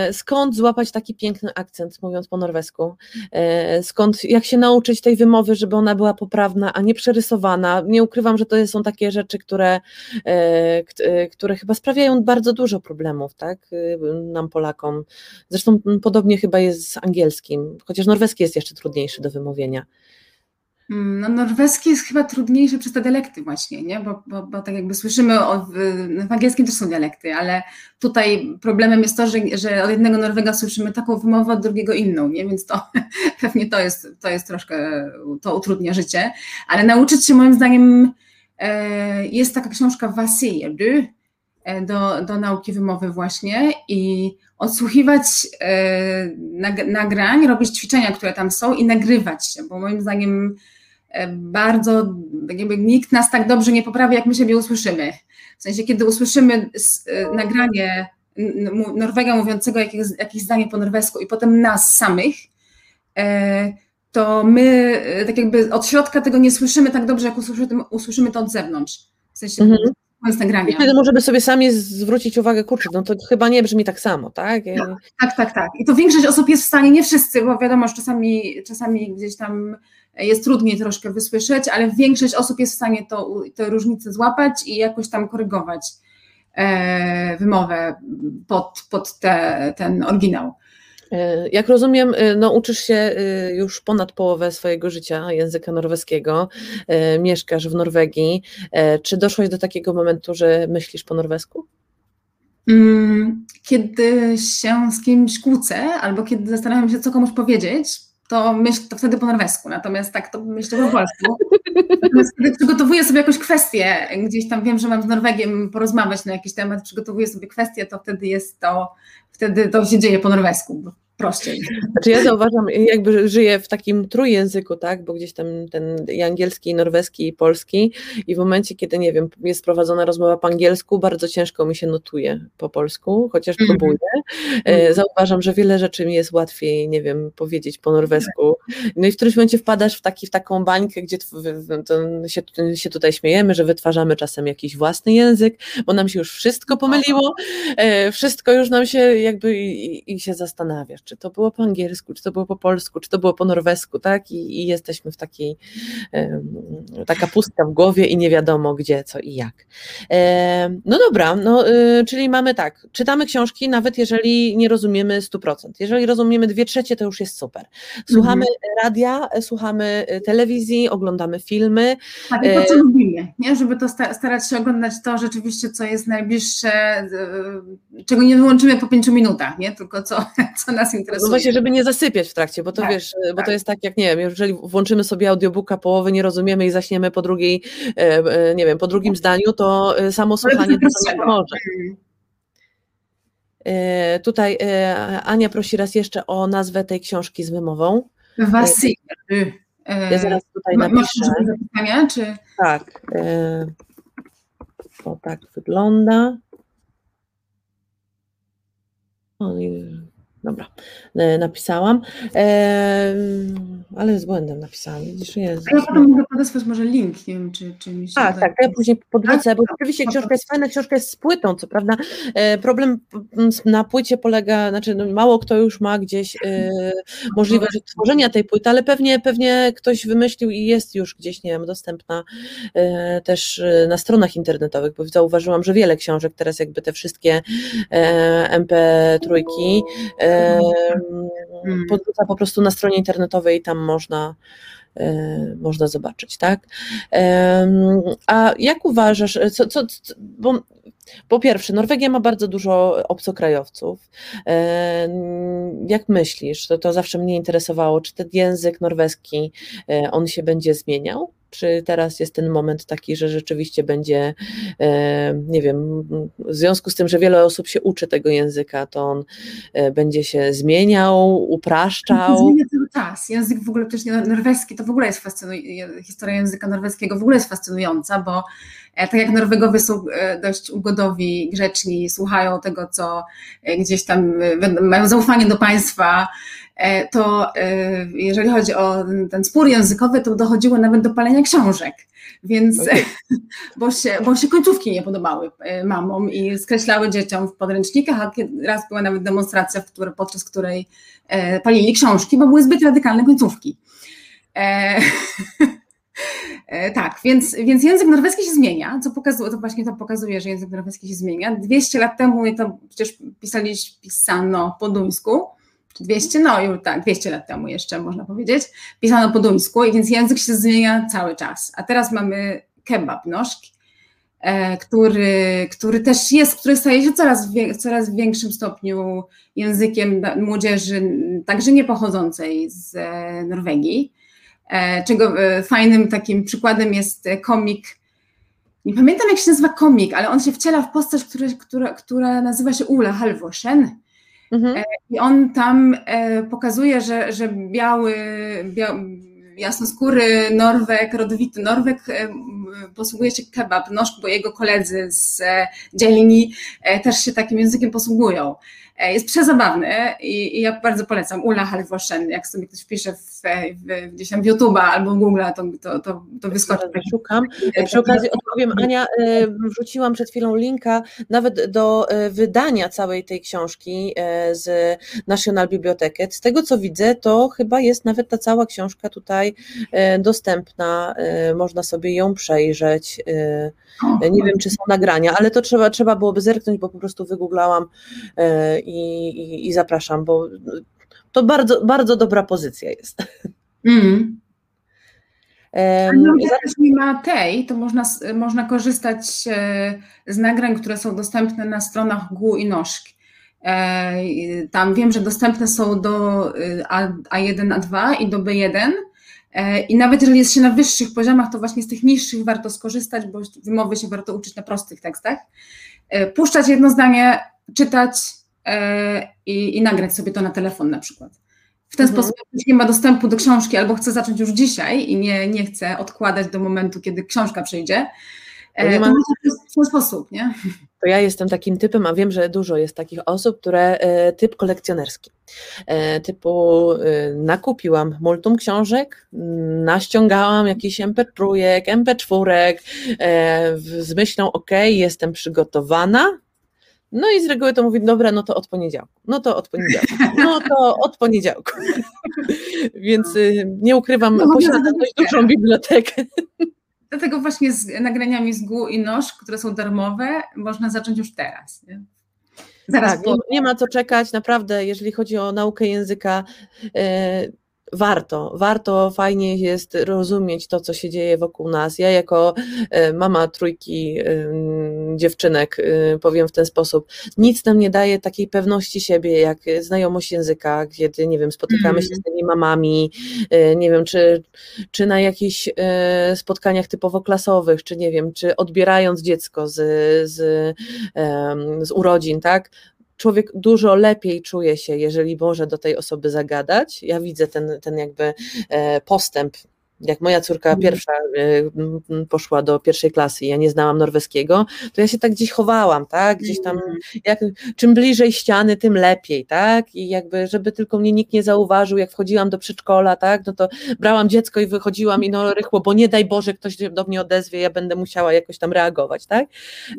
y, skąd złapać taki piękny akcent, mówiąc po norwesku, y, skąd, jak się nauczyć tej wymowy, żeby ona była poprawna, a nie przerysowana. Nie ukrywam, że to są takie rzeczy, które, które chyba sprawiają bardzo dużo problemów, tak, nam Polakom. Zresztą podobnie chyba jest z angielskim, chociaż norweski jest jeszcze trudniejszy do wymówienia. Mm, no, norweski jest chyba trudniejszy przez te dialekty właśnie, nie? Bo, bo, bo tak jakby słyszymy, o, w, w, angielskim też są dialekty, ale tutaj problemem jest to, że, że od jednego Norwega słyszymy taką wymowę, od drugiego inną, nie? Więc to [laughs] pewnie to jest, to jest troszkę, to utrudnia życie, ale nauczyć się moim zdaniem e, jest taka książka Vassir, e, do, do nauki wymowy właśnie i odsłuchiwać e, nagrań, robić ćwiczenia, które tam są i nagrywać się, bo moim zdaniem e, bardzo, jakby nikt nas tak dobrze nie poprawi, jak my siebie usłyszymy. W sensie, kiedy usłyszymy e, nagranie Norwega mówiącego jakieś, jakieś zdanie po norwesku i potem nas samych, to my tak jakby od środka tego nie słyszymy tak dobrze, jak usłyszymy, usłyszymy to od zewnątrz. W sensie, mhm z nagrania. I wtedy możemy sobie sami zwrócić uwagę, kurczę, no to chyba nie brzmi tak samo, tak? tak? Tak, tak, tak. I to większość osób jest w stanie, nie wszyscy, bo wiadomo, że czasami, czasami gdzieś tam jest trudniej troszkę wysłyszeć, ale większość osób jest w stanie to, te różnice złapać i jakoś tam korygować e, wymowę pod, pod te, ten oryginał. E, jak rozumiem, e, no, uczysz się e, już ponad połowę swojego życia języka norweskiego, mieszkasz w Norwegii. Czy doszłaś do takiego momentu, że myślisz po norwesku? Mm, kiedy się z kimś kłócę, albo kiedy zastanawiam się, co komuś powiedzieć, to myślę to wtedy po norwesku, natomiast tak to myślę po polsku. [laughs] Natomiast kiedy przygotowuję sobie jakąś kwestię, gdzieś tam wiem, że mam z Norwegiem porozmawiać na jakiś temat, przygotowuję sobie kwestię, to wtedy jest to, wtedy to się dzieje po norwesku prościej. Znaczy ja zauważam, jakby żyję w takim trójjęzyku, tak, bo gdzieś tam ten i angielski, i norweski, i polski i w momencie, kiedy, nie wiem, jest prowadzona rozmowa po angielsku, bardzo ciężko mi się notuje po polsku, chociaż mm -hmm. próbuję. Mm. Zauważam, że wiele rzeczy mi jest łatwiej, nie wiem, powiedzieć po norwesku. No i w którymś momencie wpadasz w, taki, w taką bańkę, gdzie się, się tutaj śmiejemy, że wytwarzamy czasem jakiś własny język, bo nam się już wszystko pomyliło, e, wszystko już nam się jakby i, i się zastanawiasz, czy to było po angielsku, czy to było po polsku, czy to było po norwesku, tak? I, i jesteśmy w takiej, taka pustka w głowie i nie wiadomo gdzie, co i jak. No dobra, no, y, czyli mamy tak, czytamy książki, nawet jeżeli nie rozumiemy 100%. Jeżeli rozumiemy dwie trzecie, to już jest super. Słuchamy mhm. radia, słuchamy y, telewizji, oglądamy filmy. Tak, i to co lubimy, nie? żeby to starać się oglądać to rzeczywiście, co jest najbliższe, y, czego nie wyłączymy po pięciu minutach, nie? tylko co, [laughs] co nas interesuje. No właśnie, żeby nie zasypiać w trakcie, bo to tak, wiesz, tak. bo to tak. jest tak jak, nie wiem, jeżeli włączymy sobie audiobooka, połowy nie rozumiemy i zaśniemy po drugiej, e, e, nie wiem, po drugim zdaniu, to e, samo słuchanie to nie pomoże. Tutaj Ania prosi raz jeszcze o nazwę tej książki z wymową. Wasyl. Ja zaraz tutaj napiszę. Masz zapytania, czy? Tak. To tak wygląda. O, Dobra, e, napisałam, e, ale z błędem napisałam, widzisz, Jezus. A ja potem mogę podesłać może link, nie wiem, czy, czy mi się Tak, tak, ja później podwrócę, bo oczywiście książka jest fajna, książka jest z płytą, co prawda e, problem na płycie polega, znaczy no, mało kto już ma gdzieś możliwość tworzenia tej płyty, ale pewnie, pewnie ktoś wymyślił i jest już gdzieś, nie wiem, dostępna też na stronach internetowych, bo zauważyłam, że wiele książek teraz jakby te wszystkie MP3 Mhm. Podrzuca po prostu na stronie internetowej i tam można można zobaczyć, tak? A jak uważasz, co, co, bo po pierwsze, Norwegia ma bardzo dużo obcokrajowców. Jak myślisz, to, to zawsze mnie interesowało, czy ten język norweski, on się będzie zmieniał? Czy teraz jest ten moment taki, że rzeczywiście będzie, nie wiem, w związku z tym, że wiele osób się uczy tego języka, to on e, będzie się zmieniał, upraszczał? Zmienia cały czas. Język w ogóle też norweski to w ogóle jest fascynująca, historia języka norweskiego w ogóle jest fascynująca, bo e, tak jak Norwegowie są e, dość ugodowi, grzeczni, słuchają tego, co gdzieś tam mają zaufanie do państwa, E, to e, jeżeli chodzi o ten spór językowy, to dochodziło nawet do palenia książek, więc okay. [laughs] bo, się, bo się końcówki nie podobały e, mamom i skreślały dzieciom w podręcznikach, a raz była nawet demonstracja, podczas której palili książki, bo były zbyt radykalne końcówki. [laughs] E, tak, więc, więc język norweski się zmienia, co pokazuje, to właśnie to pokazuje, że język norweski się zmienia. 200 lat temu to przecież pisaliśmy, pisano po duńsku, 200, no już tak, 200 lat temu jeszcze można powiedzieć, pisano po duńsku, i więc język się zmienia cały czas. A teraz mamy kebab noszki, e, który, który też jest, który staje się coraz, w coraz większym stopniu językiem młodzieży, także nie pochodzącej z e, Norwegii. E, czego fajnym takim przykładem jest komik, nie pamiętam jak się nazywa komik, ale on się wciela w postać, która, która, która nazywa się Ula Halvorsen Mhm. E, I on tam e, pokazuje, że, że biały, bia, jasnoskóry Norwek, rodowity Norwek e, posługuje się kebab, noż, bo jego koledzy z dzielni też się takim językiem posługują. E, jest przezabawny i, i ja bardzo polecam. Ula Halvorsen, jak sobie ktoś wpisze w, w, gdzieś tam w YouTube'a albo w Google, to, to, to, to wyskoczy. Szukam. Przy okazji odpowiem, Ania, e, wrzuciłam przed chwilą linka nawet do e, wydania całej tej książki z National Bibliotheket. Z tego co widzę, to chyba jest nawet ta cała książka tutaj dostępna, można sobie ją przejrzeć. Nie wiem, czy są nagrania, ale to trzeba, trzeba byłoby zerknąć, bo po prostu wygooglałam i, i, i zapraszam, bo to bardzo, bardzo dobra pozycja jest. Mm. Um, jak też nie ma tej, to można, można korzystać e, z nagrań, które są dostępne na stronach GU i Nożki. E, tam wiem, że dostępne są do e, A1, A2 i do B1. I nawet jeżeli jest się na wyższych poziomach, to właśnie z tych niższych warto skorzystać, bo wymowy się warto uczyć na prostych tekstach. Puszczać jedno zdanie, czytać, E, i, i nagrać sobie to na telefon na przykład. W ten mhm. sposób, jak nie ma dostępu do książki albo chce zacząć już dzisiaj i nie, nie chce odkładać do momentu, kiedy książka przyjdzie, e, to, to w ten sposób, nie? To ja jestem takim typem, a wiem, że dużo jest takich osób, które e, typ kolekcjonerski. Typu nakupiłam multum książek, naściągałam jakiś MP3, MP4 z myślą, ok, jestem przygotowana, no i z reguły to mówi, dobra, no to od poniedziałku, no to od poniedziałku, no to od poniedziałku. [laughs] Więc nie ukrywam, no, posiadam dość dużą bibliotekę. Dlatego właśnie z nagraniami z GU i NOSZ, które są darmowe, można zacząć już teraz. Nie? Zaraz tak, nie, nie, ma co czekać, naprawdę, jeżeli chodzi o naukę języka, yy, warto, warto, fajnie jest rozumieć to, co się dzieje wokół nas. Ja jako e, mama trójki dziewczynek e, powiem w ten sposób, nic nam nie daje takiej pewności siebie, jak znajomość języka, kiedy, nie wiem, spotykamy się z mm. tymi mamami, e, nie wiem, czy, czy na jakichś spotkaniach typowo klasowych, czy nie wiem, czy odbierając dziecko z, z, z urodzin, tak, człowiek dużo lepiej czuje się, jeżeli może do tej osoby zagadać. Ja widzę ten, ten jakby e, postęp jak moja córka mhm. pierwsza y, poszła do pierwszej klasy i ja nie znałam norweskiego, to ja się tak gdzieś chowałam, tak, gdzieś tam, mhm. jak, czym bliżej ściany, tym lepiej, tak, i jakby, żeby tylko mnie nikt nie zauważył, jak wchodziłam do przedszkola, tak, no to brałam dziecko i wychodziłam i no rychło, bo nie daj Boże, ktoś do mnie odezwie, ja będę musiała jakoś tam reagować, tak,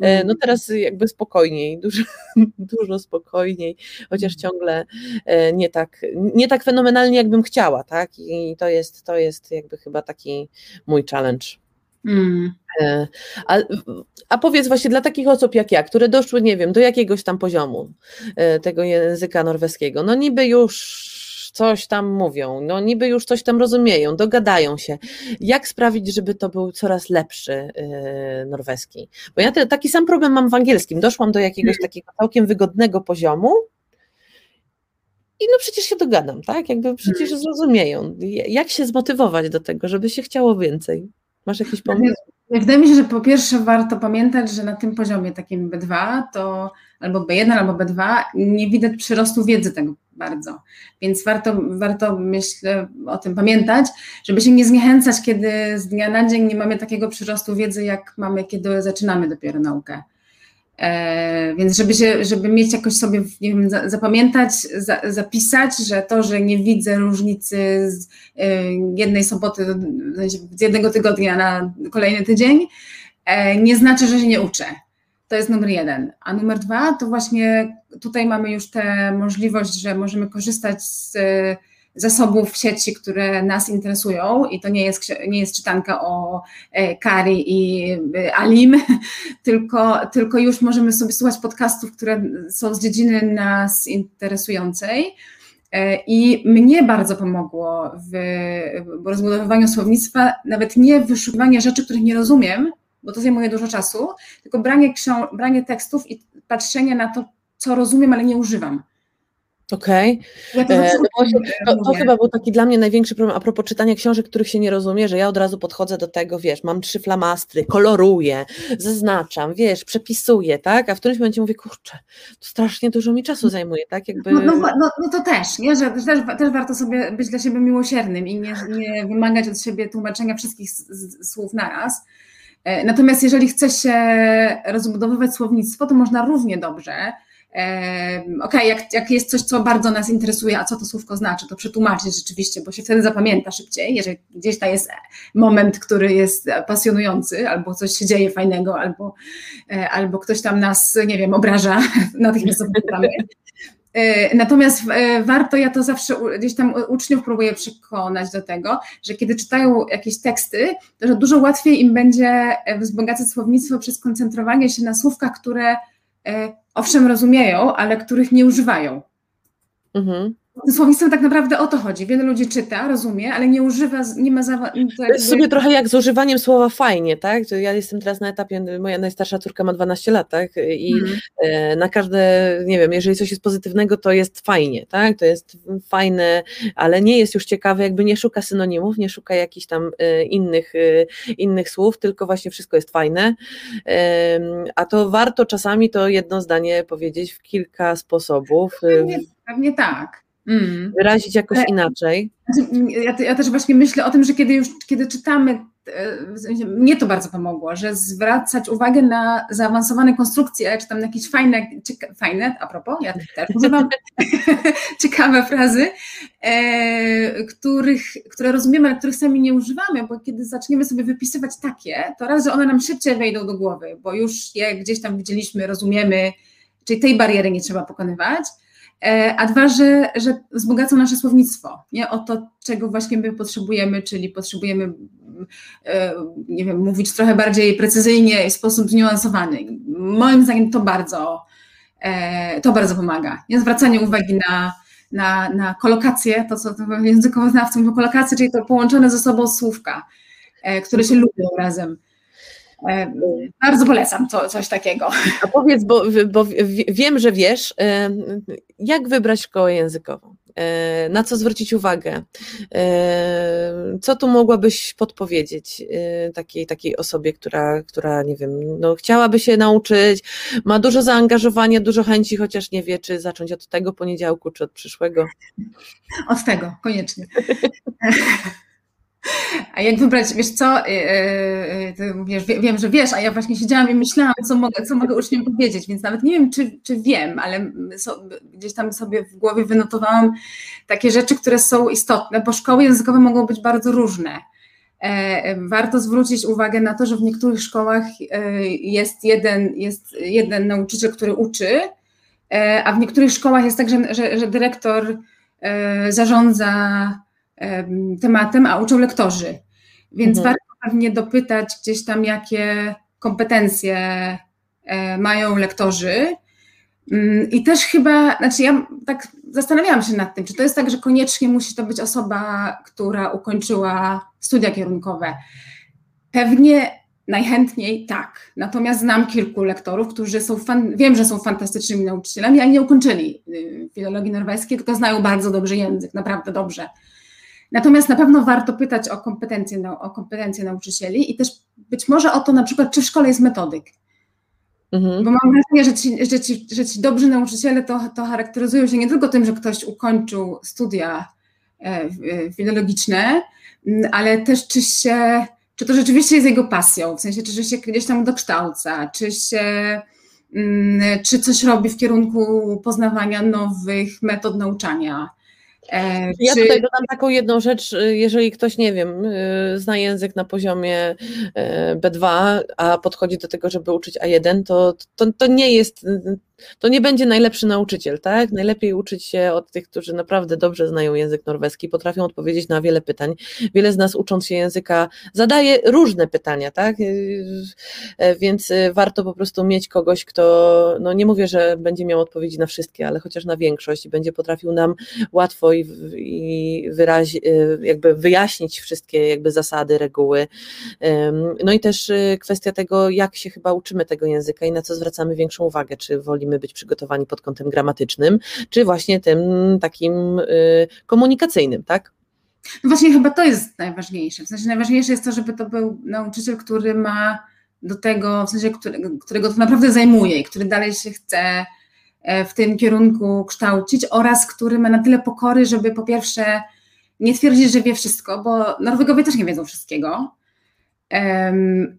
e, no mhm. teraz jakby spokojniej, [laughs] dużo, dużo spokojniej, chociaż ciągle e, nie tak, nie tak fenomenalnie, jakbym chciała, tak, i to jest, to jest jakby chyba chyba taki mój challenge. Mm. E, a, a powiedz właśnie dla takich osób jak ja, które doszły, nie wiem, do jakiegoś tam poziomu e, tego języka norweskiego, no niby już coś tam mówią, no niby już coś tam rozumieją, dogadają się. Jak sprawić, żeby to był coraz lepszy yy, norweski? Bo ja te, taki sam problem mam w angielskim. Doszłam do jakiegoś hmm. takiego całkiem wygodnego poziomu, i no przecież się dogadam, tak? Jakby przecież hmm. zrozumieją. Jak się zmotywować do tego, żeby się chciało więcej? Masz jakiś pomysł? Wydaje mi się, że po pierwsze warto pamiętać, że na tym poziomie takim B2 to albo B1, albo B2 nie widać przyrostu wiedzy tego bardzo. Więc warto, warto myślę o tym pamiętać, żeby się nie zniechęcać, kiedy z dnia na dzień nie mamy takiego przyrostu wiedzy, jak mamy, kiedy zaczynamy dopiero naukę. E, więc żeby, się, żeby mieć jakoś sobie, nie wiem, zapamiętać, za, zapisać, że to, że nie widzę różnicy z e, jednej soboty, z jednego tygodnia na kolejny tydzień, e, nie znaczy, że się nie uczę. To jest numer jeden. A numer dwa to właśnie tutaj mamy już tę możliwość, że możemy korzystać z zasobów w sieci, które nas interesują i to nie jest, nie jest czytanka o e, Kari i e, Alim, [laughs] tylko, tylko już możemy sobie słuchać podcastów, które są z dziedziny nas interesującej. E, I mnie bardzo pomogło w rozbudowywaniu słownictwa, nawet nie wyszukiwanie rzeczy, których nie rozumiem, bo to zajmuje dużo czasu, tylko branie, branie tekstów i patrzenie na to, co rozumiem, ale nie używam. Okej. Okay. E, no to, to, chyba był taki dla mnie największy problem a propos czytania książek, których się nie rozumie, że ja od razu podchodzę do tego, wiesz, mam trzy flamastry, koloruję, zaznaczam, wiesz, przepisuję, tak? A w którymś momencie mówię, kurczę, to strasznie dużo mi czasu zajmuje, tak? Jakby... No, no, no, no to też, nie? Że też, też warto sobie być dla siebie miłosiernym i nie, nie wymagać od siebie tłumaczenia wszystkich słów naraz. E, natomiast jeżeli chce się rozbudowywać słownictwo, to można równie dobrze Okay, jak, jak jest coś, co bardzo nas interesuje, a co to słówko znaczy, to przetłumaczyć rzeczywiście, bo się wtedy zapamięta szybciej, jeżeli gdzieś tam jest moment, który jest pasjonujący, albo coś się dzieje fajnego, albo, e, albo ktoś tam nas, nie wiem, obraża, [laughs] natychmiast zapamiętamy. E, natomiast e, warto, ja to zawsze gdzieś tam uczniów próbuję przekonać do tego, że kiedy czytają jakieś teksty, to że dużo łatwiej im będzie wzbogacać słownictwo przez koncentrowanie się na słówkach, które owszem rozumieją, ale których nie używają. Mhm. Słownictwem tak naprawdę o to chodzi. Wiele ludzi czyta, rozumie, ale nie używa, nie ma zawa- to, jest sobie trochę jak z używaniem słowa fajnie, tak? Ja jestem teraz na etapie, moja najstarsza córka ma 12 lat, tak? I mm. na każde, nie wiem, jeżeli coś jest pozytywnego, to jest fajnie, tak? To jest fajne, ale nie jest już ciekawe, jakby nie szuka synonimów, nie szuka jakichś tam e, innych, e, innych słów, tylko właśnie wszystko jest fajne. A to warto czasami to jedno zdanie powiedzieć w kilka sposobów. Pewnie, pewnie tak mm. wyrazić jakoś e, inaczej. Znaczy, ja, ja, też właśnie myślę o tym, że kiedy już kiedy czytamy, e, mnie to bardzo pomogło, że zwracać uwagę na zaawansowane konstrukcje, czy tam jakieś fajne, cieka, fajne, a propos, ja też [laughs] używam [laughs] ciekawe frazy, e, których, które rozumiemy, ale których sami nie używamy, bo kiedy zaczniemy sobie wypisywać takie, to raz, że one nam szybciej wejdą do głowy, bo już je gdzieś tam widzieliśmy, rozumiemy, czyli tej bariery nie trzeba pokonywać, a dwa, że, że wzbogacą nasze słownictwo, nie? o to, czego właśnie my potrzebujemy, czyli potrzebujemy, e, nie wiem, mówić trochę bardziej precyzyjnie i w sposób zniuansowany. Moim zdaniem to bardzo, e, to bardzo pomaga. Nie? Zwracanie uwagi na, na, na kolokację, to co językoznawcy mówią kolokację, czyli to połączone ze sobą słówka, które się lubią razem. E, bardzo polecam to, coś takiego. A powiedz, bo, bo wiem, że wiesz, e, jak wybrać szkołę językową? E, na co zwrócić uwagę? Co tu mogłabyś podpowiedzieć takiej, takiej osobie, która, która, nie wiem, no, chciałaby się nauczyć, ma dużo zaangażowania, dużo chęci, chociaż nie wie, czy zacząć od tego poniedziałku, czy od przyszłego? Od tego, koniecznie. [laughs] A jak wybrać, wiesz co, y, y, y, wiem, że wiesz, a ja właśnie siedziałam i myślałam, co mogę, co mogę uczniom powiedzieć, więc nawet nie wiem, czy, czy wiem, ale so, gdzieś tam sobie w głowie wynotowałam takie rzeczy, które są istotne, bo szkoły językowe mogą być bardzo różne. E, warto zwrócić uwagę na to, że w niektórych szkołach e, jest jeden, jest jeden nauczyciel, który uczy, e, a w niektórych szkołach jest tak, że, że, że dyrektor zarządza tematem, a uczą lektorzy. Więc mhm. warto pewnie dopytać gdzieś tam, jakie kompetencje e, mają lektorzy. Mm, I też chyba, znaczy ja tak zastanawiałam się nad tym, czy to jest tak, że koniecznie musi to być osoba, która ukończyła studia kierunkowe. Pewnie najchętniej tak. Natomiast znam kilku lektorów, którzy są, fan, wiem, że są fantastycznymi nauczycielami, ale nie ukończyli y, filologii norweskiej, tylko znają bardzo dobrze język, naprawdę dobrze. Natomiast na pewno warto pytać o kompetencje, o kompetencje nauczycieli i też być może o to na przykład, czy w szkole jest metodyk. Mhm. Bo mam wrażenie, że ci, że ci, że ci dobrzy nauczyciele to, to charakteryzują się nie tylko tym, że ktoś ukończył studia e, e, filologiczne, ale też czy się, czy to rzeczywiście jest jego pasją, w sensie czy się gdzieś tam dokształca, czy się czy coś robi w kierunku poznawania nowych metod nauczania, ja czy... tutaj dodam taką jedną rzecz, y, jeżeli ktoś, nie wiem, y, zna język na poziomie e, B2, a podchodzi do tego, żeby uczyć A1, to, to, to nie jest to nie będzie najlepszy nauczyciel, tak? Najlepiej uczyć się od tych, którzy naprawdę dobrze znają język norweski, potrafią odpowiedzieć na wiele pytań. Wiele z nas ucząc się języka zadaje różne pytania, tak? E, więc e, warto po prostu mieć kogoś, kto, no nie mówię, że będzie miał odpowiedzi na wszystkie, ale chociaż na większość i będzie potrafił nam łatwo i, i wyrazi, jakby wyjaśnić wszystkie jakby zasady, reguły. No i też kwestia tego, jak się chyba uczymy tego języka i na co zwracamy większą uwagę, czy wolimy musimy być przygotowani pod kątem gramatycznym, czy właśnie tym takim y, komunikacyjnym, tak? No właśnie chyba to jest najważniejsze. W sensie najważniejsze jest to, żeby to był nauczyciel, który ma do tego, w sensie którego, którego to naprawdę zajmuje i który dalej się chce e, w tym kierunku kształcić oraz który ma na tyle pokory, żeby po pierwsze nie twierdzić, że wie wszystko, bo Norwegowie też nie wiedzą wszystkiego,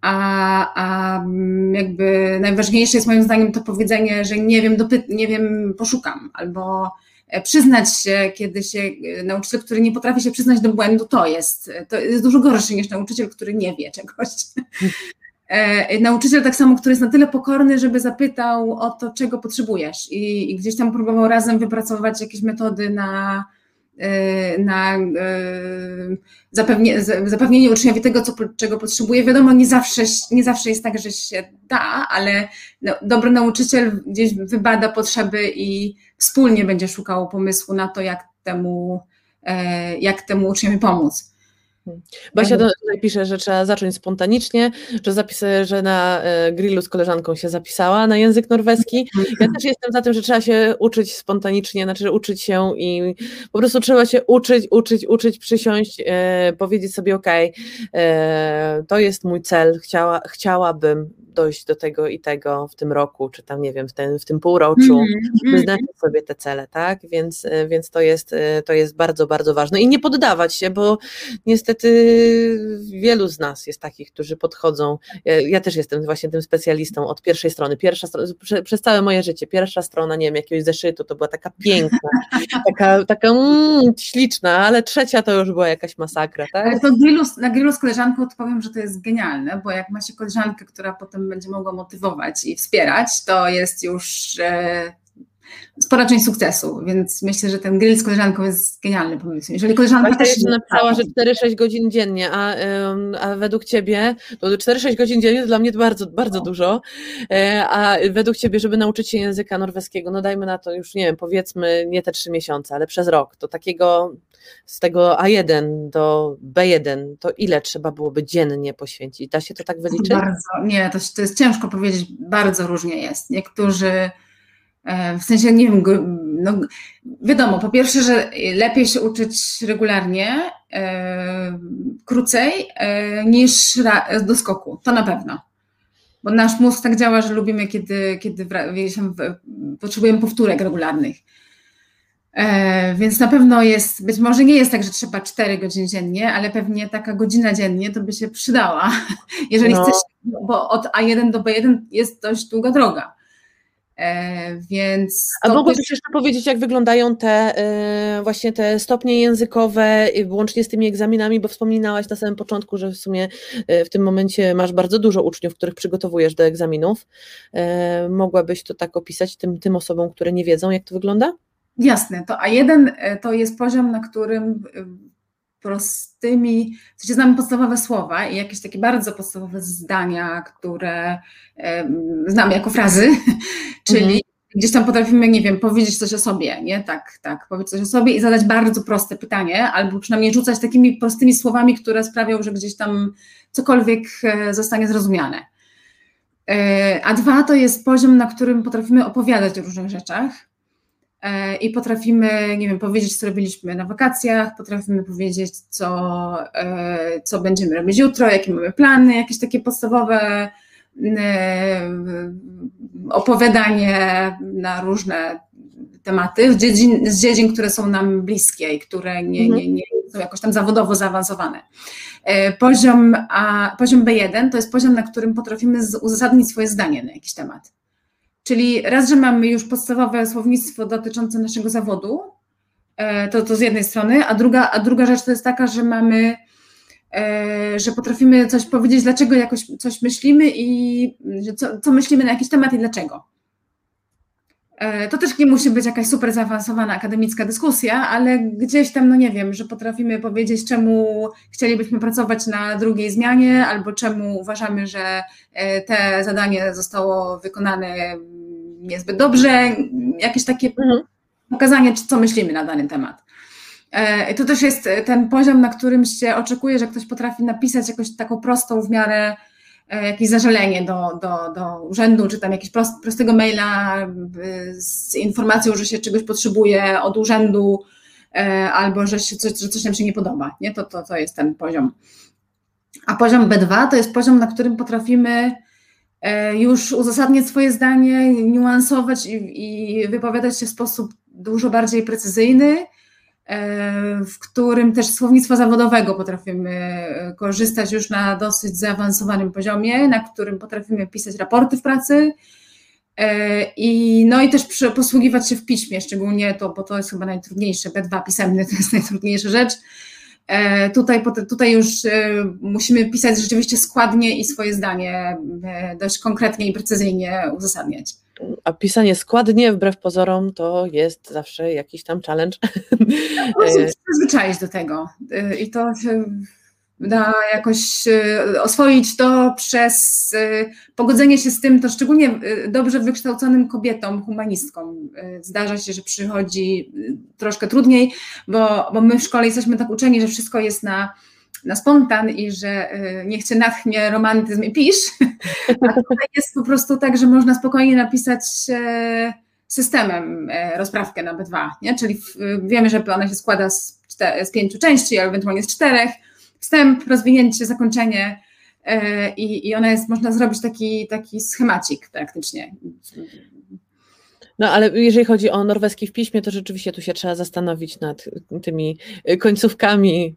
a, a jakby najważniejsze jest moim zdaniem to powiedzenie, że nie wiem, dopy- nie wiem, poszukam, albo e, przyznać się, kiedy się e, nauczyciel, który nie potrafi się przyznać do błędu, to jest, to jest dużo gorszy niż nauczyciel, który nie wie czegoś. [laughs] E, nauczyciel tak samo, który jest na tyle pokorny, żeby zapytał o to, czego potrzebujesz i, i gdzieś tam próbował razem wypracować jakieś metody na, na y, zapewnie, zapewnienie uczniowi tego, co, czego potrzebuje. Wiadomo, nie zawsze, nie zawsze jest tak, że się da, ale no, dobry nauczyciel gdzieś wybada potrzeby i wspólnie będzie szukał pomysłu na to, jak temu, e, jak temu uczniowi pomóc. Basia tutaj pisze, że trzeba zacząć spontanicznie, że zapisy, że na e, grillu z koleżanką się zapisała na język norweski. Ja też jestem za tym, że trzeba się uczyć spontanicznie, znaczy uczyć się i po prostu trzeba się uczyć, uczyć, uczyć, przysiąść, e, powiedzieć sobie, ok, e, to jest mój cel, chciała, chciałabym dojść do tego i tego w tym roku, czy tam nie wiem, w, ten, w tym półroczu, mm, wyznaczyć sobie te cele, tak? Więc, więc to, jest, to jest bardzo, bardzo ważne. I nie poddawać się, bo niestety wielu z nas jest takich, którzy podchodzą. Ja, ja też jestem właśnie tym specjalistą od pierwszej strony. Pierwsza prze, przez całe moje życie, pierwsza strona, nie wiem, jakiegoś zeszytu, to była taka piękna, [laughs] taka, taka mm, śliczna, ale trzecia to już była jakaś masakra, tak? Ale to grillu, na grillu z koleżanką odpowiem, że to jest genialne, bo jak ma się koleżankę, która potem będzie mogła motywować i wspierać, to jest już e, spora część sukcesu, więc myślę, że ten grill z koleżanką jest genialny pomysł. Jeżeli koleżanka też jeszcze napisała, że 4-6 godzin dziennie, a, a według Ciebie, to 4-6 godzin dziennie to dla mnie to bardzo, bardzo no. dużo, e, a według Ciebie, żeby nauczyć się języka norweskiego, no dajmy na to już, nie wiem, powiedzmy nie te 3 miesiące, ale przez rok, to takiego z tego A1 do B1, to ile trzeba byłoby dziennie poświęcić? Da się to tak wyliczyć? Bardzo, nie, to, to jest ciężko powiedzieć, bardzo różnie jest. Niektórzy w sensie, nie wiem, no, wiadomo, po pierwsze, że lepiej się uczyć regularnie, e, krócej e, niż do skoku, to na pewno. Bo nasz mózg tak działa, że lubimy, kiedy, kiedy potrzebujemy powtórek regularnych. E, więc na pewno jest, być może nie jest tak, że trzeba 4 godziny dziennie, ale pewnie taka godzina dziennie to by się przydała, [laughs] jeżeli no. chcesz, bo od A1 do B1 jest dość długa droga. E, więc. A mogłabyś jeszcze powiedzieć, jak wyglądają te e, właśnie te stopnie językowe, łącznie z tymi egzaminami, bo wspominałaś na samym początku, że w sumie e, w tym momencie masz bardzo dużo uczniów, których przygotowujesz do egzaminów. Mogłabyś to tak opisać tym, tym osobom, które nie wiedzą, jak to wygląda? Jasne, to A1 to jest poziom, na którym prostymi, w sensie znamy podstawowe słowa i jakieś takie bardzo podstawowe zdania, które znamy jako frazy, [laughs] czyli Gdzieś tam potrafimy, nie wiem, powiedzieć coś o sobie, nie? Tak, tak, powiedzieć coś o sobie i zadać bardzo proste pytanie, albo przynajmniej rzucać takimi prostymi słowami, które sprawią, że gdzieś tam cokolwiek e, zostanie zrozumiane. E, a dwa to jest poziom, na którym potrafimy opowiadać o różnych rzeczach i potrafimy, nie wiem, powiedzieć, co robiliśmy na wakacjach, potrafimy powiedzieć, co, co będziemy robić jutro, jakie mamy plany, jakieś takie podstawowe opowiadanie na różne tematy z dziedzin, z dziedzin, które są nam bliskie i które nie, nie, nie są jakoś tam zawodowo zaawansowane. E, poziom, a, poziom B1 to jest poziom, na którym potrafimy uzasadnić swoje zdanie na jakiś temat. Czyli raz, że mamy już podstawowe słownictwo dotyczące naszego zawodu, e, to, to z jednej strony, a druga, a druga rzecz to jest taka, że mamy E, że potrafimy coś powiedzieć, dlaczego jakoś coś myślimy i co, co myślimy na jakiś temat i dlaczego. E, to też nie musi być jakaś super zaawansowana akademicka dyskusja, ale gdzieś tam, no nie wiem, że potrafimy powiedzieć, czemu chcielibyśmy pracować na drugiej zmianie, albo czemu uważamy, że e, te zadanie zostało wykonane niezbyt dobrze, jakieś takie mhm. pokazanie, co myślimy na dany temat. E, to też jest ten poziom, na którym się oczekuje, że ktoś potrafi napisać jakąś taką prostą w miarę jakieś zażalenie do, do, do urzędu, czy tam jakiegoś prost, prostego maila e, z informacją, że się czegoś potrzebuje od urzędu, albo że, się coś, że coś nam się nie podoba. Nie? To, to, to jest ten poziom. A poziom B2 to jest poziom, na którym potrafimy już uzasadniać swoje zdanie, niuansować i, i wypowiadać się w sposób dużo bardziej precyzyjny E, w którym też słownictwa zawodowego potrafimy e, korzystać już na dosyć zaawansowanym poziomie, na którym potrafimy pisać raporty w pracy. E, I, no i też posługiwać się w piśmie, szczególnie to, bo to jest chyba najtrudniejsze, B2 pisemny to jest najtrudniejsza rzecz. Tutaj, tutaj już musimy pisać rzeczywiście składnie i swoje zdanie dość konkretnie i precyzyjnie uzasadniać a pisanie składnie, wbrew pozorom, to jest zawsze jakiś tam challenge. No, [laughs] przyzwyczaić do tego i to się da jakoś e, oswoić to przez e, pogodzenie się z tym, to szczególnie e, dobrze wykształconym kobietom, humanistkom. Zdarza się, że przychodzi troszkę trudniej, bo, bo my w szkole jesteśmy tak uczeni, że wszystko jest na na spontan i że y, niech cię natchnie romantyzm i pisz, a tutaj jest po prostu tak, że można spokojnie napisać systemem rozprawkę na B2, nie? czyli wiemy, że ona się składa z, z pięciu części, ewentualnie z czterech, wstęp, rozwinięcie, zakończenie e, i, i ona jest, można zrobić taki, taki schemacik praktycznie no ale jeżeli chodzi o norweski w piśmie, to rzeczywiście tu się trzeba zastanowić nad tymi końcówkami.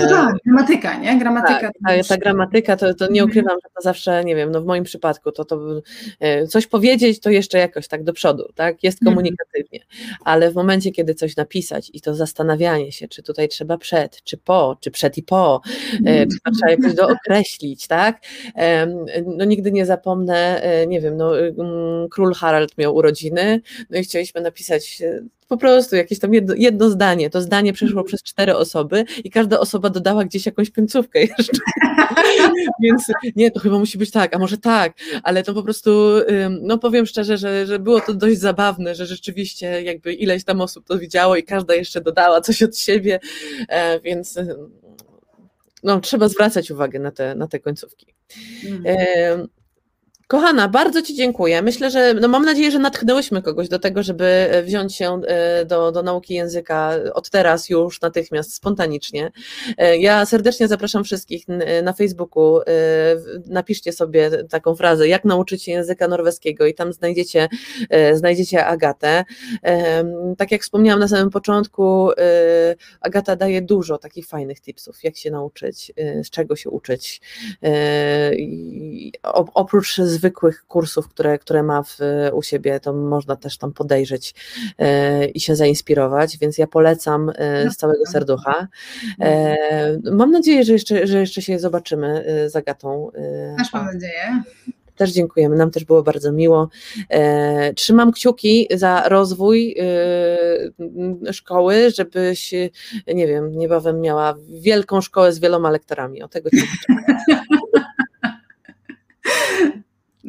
To tak, gramatyka, nie? Gramatyka. Tak, ta, ta, gramatyka, to, to nie mhm. ukrywam, że to zawsze, nie wiem, no w moim przypadku to, to e, coś powiedzieć, to jeszcze jakoś tak do przodu, tak? Jest mhm. komunikatywnie, ale w momencie, kiedy coś napisać i to zastanawianie się, czy tutaj trzeba przed, czy po, czy przed i po, e, mhm. czy to trzeba jakoś dookreślić, tak? No nigdy nie zapomnę, nie wiem, no król Harald miał urodziny godziny, no i chcieliśmy napisać e, po prostu jakieś tam jedno, jedno zdanie. To zdanie przeszło mhm. przez cztery osoby i każda osoba dodała gdzieś jakąś końcówkę [laughs] jeszcze. Więc nie, to chyba musi być tak, a może tak, ale to po prostu, no powiem szczerze, że, że było to dość zabawne, że rzeczywiście jakby ileś tam osób to widziało i każda jeszcze dodała coś od siebie, e, więc no, trzeba zwracać uwagę na te, na te końcówki. Mhm. Kochana, bardzo Ci dziękuję. Myślę, że no mam nadzieję, że natchnęłyśmy kogoś do tego, żeby e, wziąć się e, do, do nauki języka od teraz już natychmiast, spontanicznie. E, ja serdecznie zapraszam wszystkich na Facebooku. Napiszcie sobie taką frazę, jak nauczyć się języka norweskiego i tam znajdziecie, znajdziecie Agatę. Tak jak wspomniałam na samym początku, Agata daje dużo takich fajnych tipsów, jak się nauczyć, z czego się uczyć. Oprócz zwykłych kursów, które, które ma w, u siebie, to można też tam podejrzeć e, i się zainspirować, więc ja polecam e, no z całego tak. serducha. E, mam nadzieję, że jeszcze, że jeszcze się zobaczymy z Agatą. Też mam nadzieję. Też dziękujemy, nam też było bardzo miło. Trzymam kciuki za rozwój szkoły, żebyś, nie wiem, niebawem miała wielką szkołę z wieloma lektorami. O tego ci [laughs]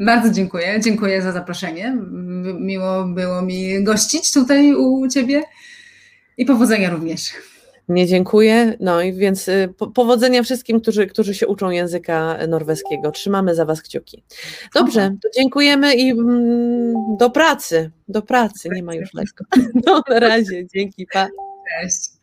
Bardzo dziękuję. Dziękuję za zaproszenie. Miło było mi gościć tutaj u Ciebie i powodzenia również. Nie dziękuję. No i więc y, powodzenia wszystkim, którzy, którzy się uczą języka norweskiego. Trzymamy za Was kciuki. Dobrze, to dziękujemy i mm, do pracy. Do pracy, nie ma już lekko. [laughs] No, na razie, dzięki, pa. Cześć.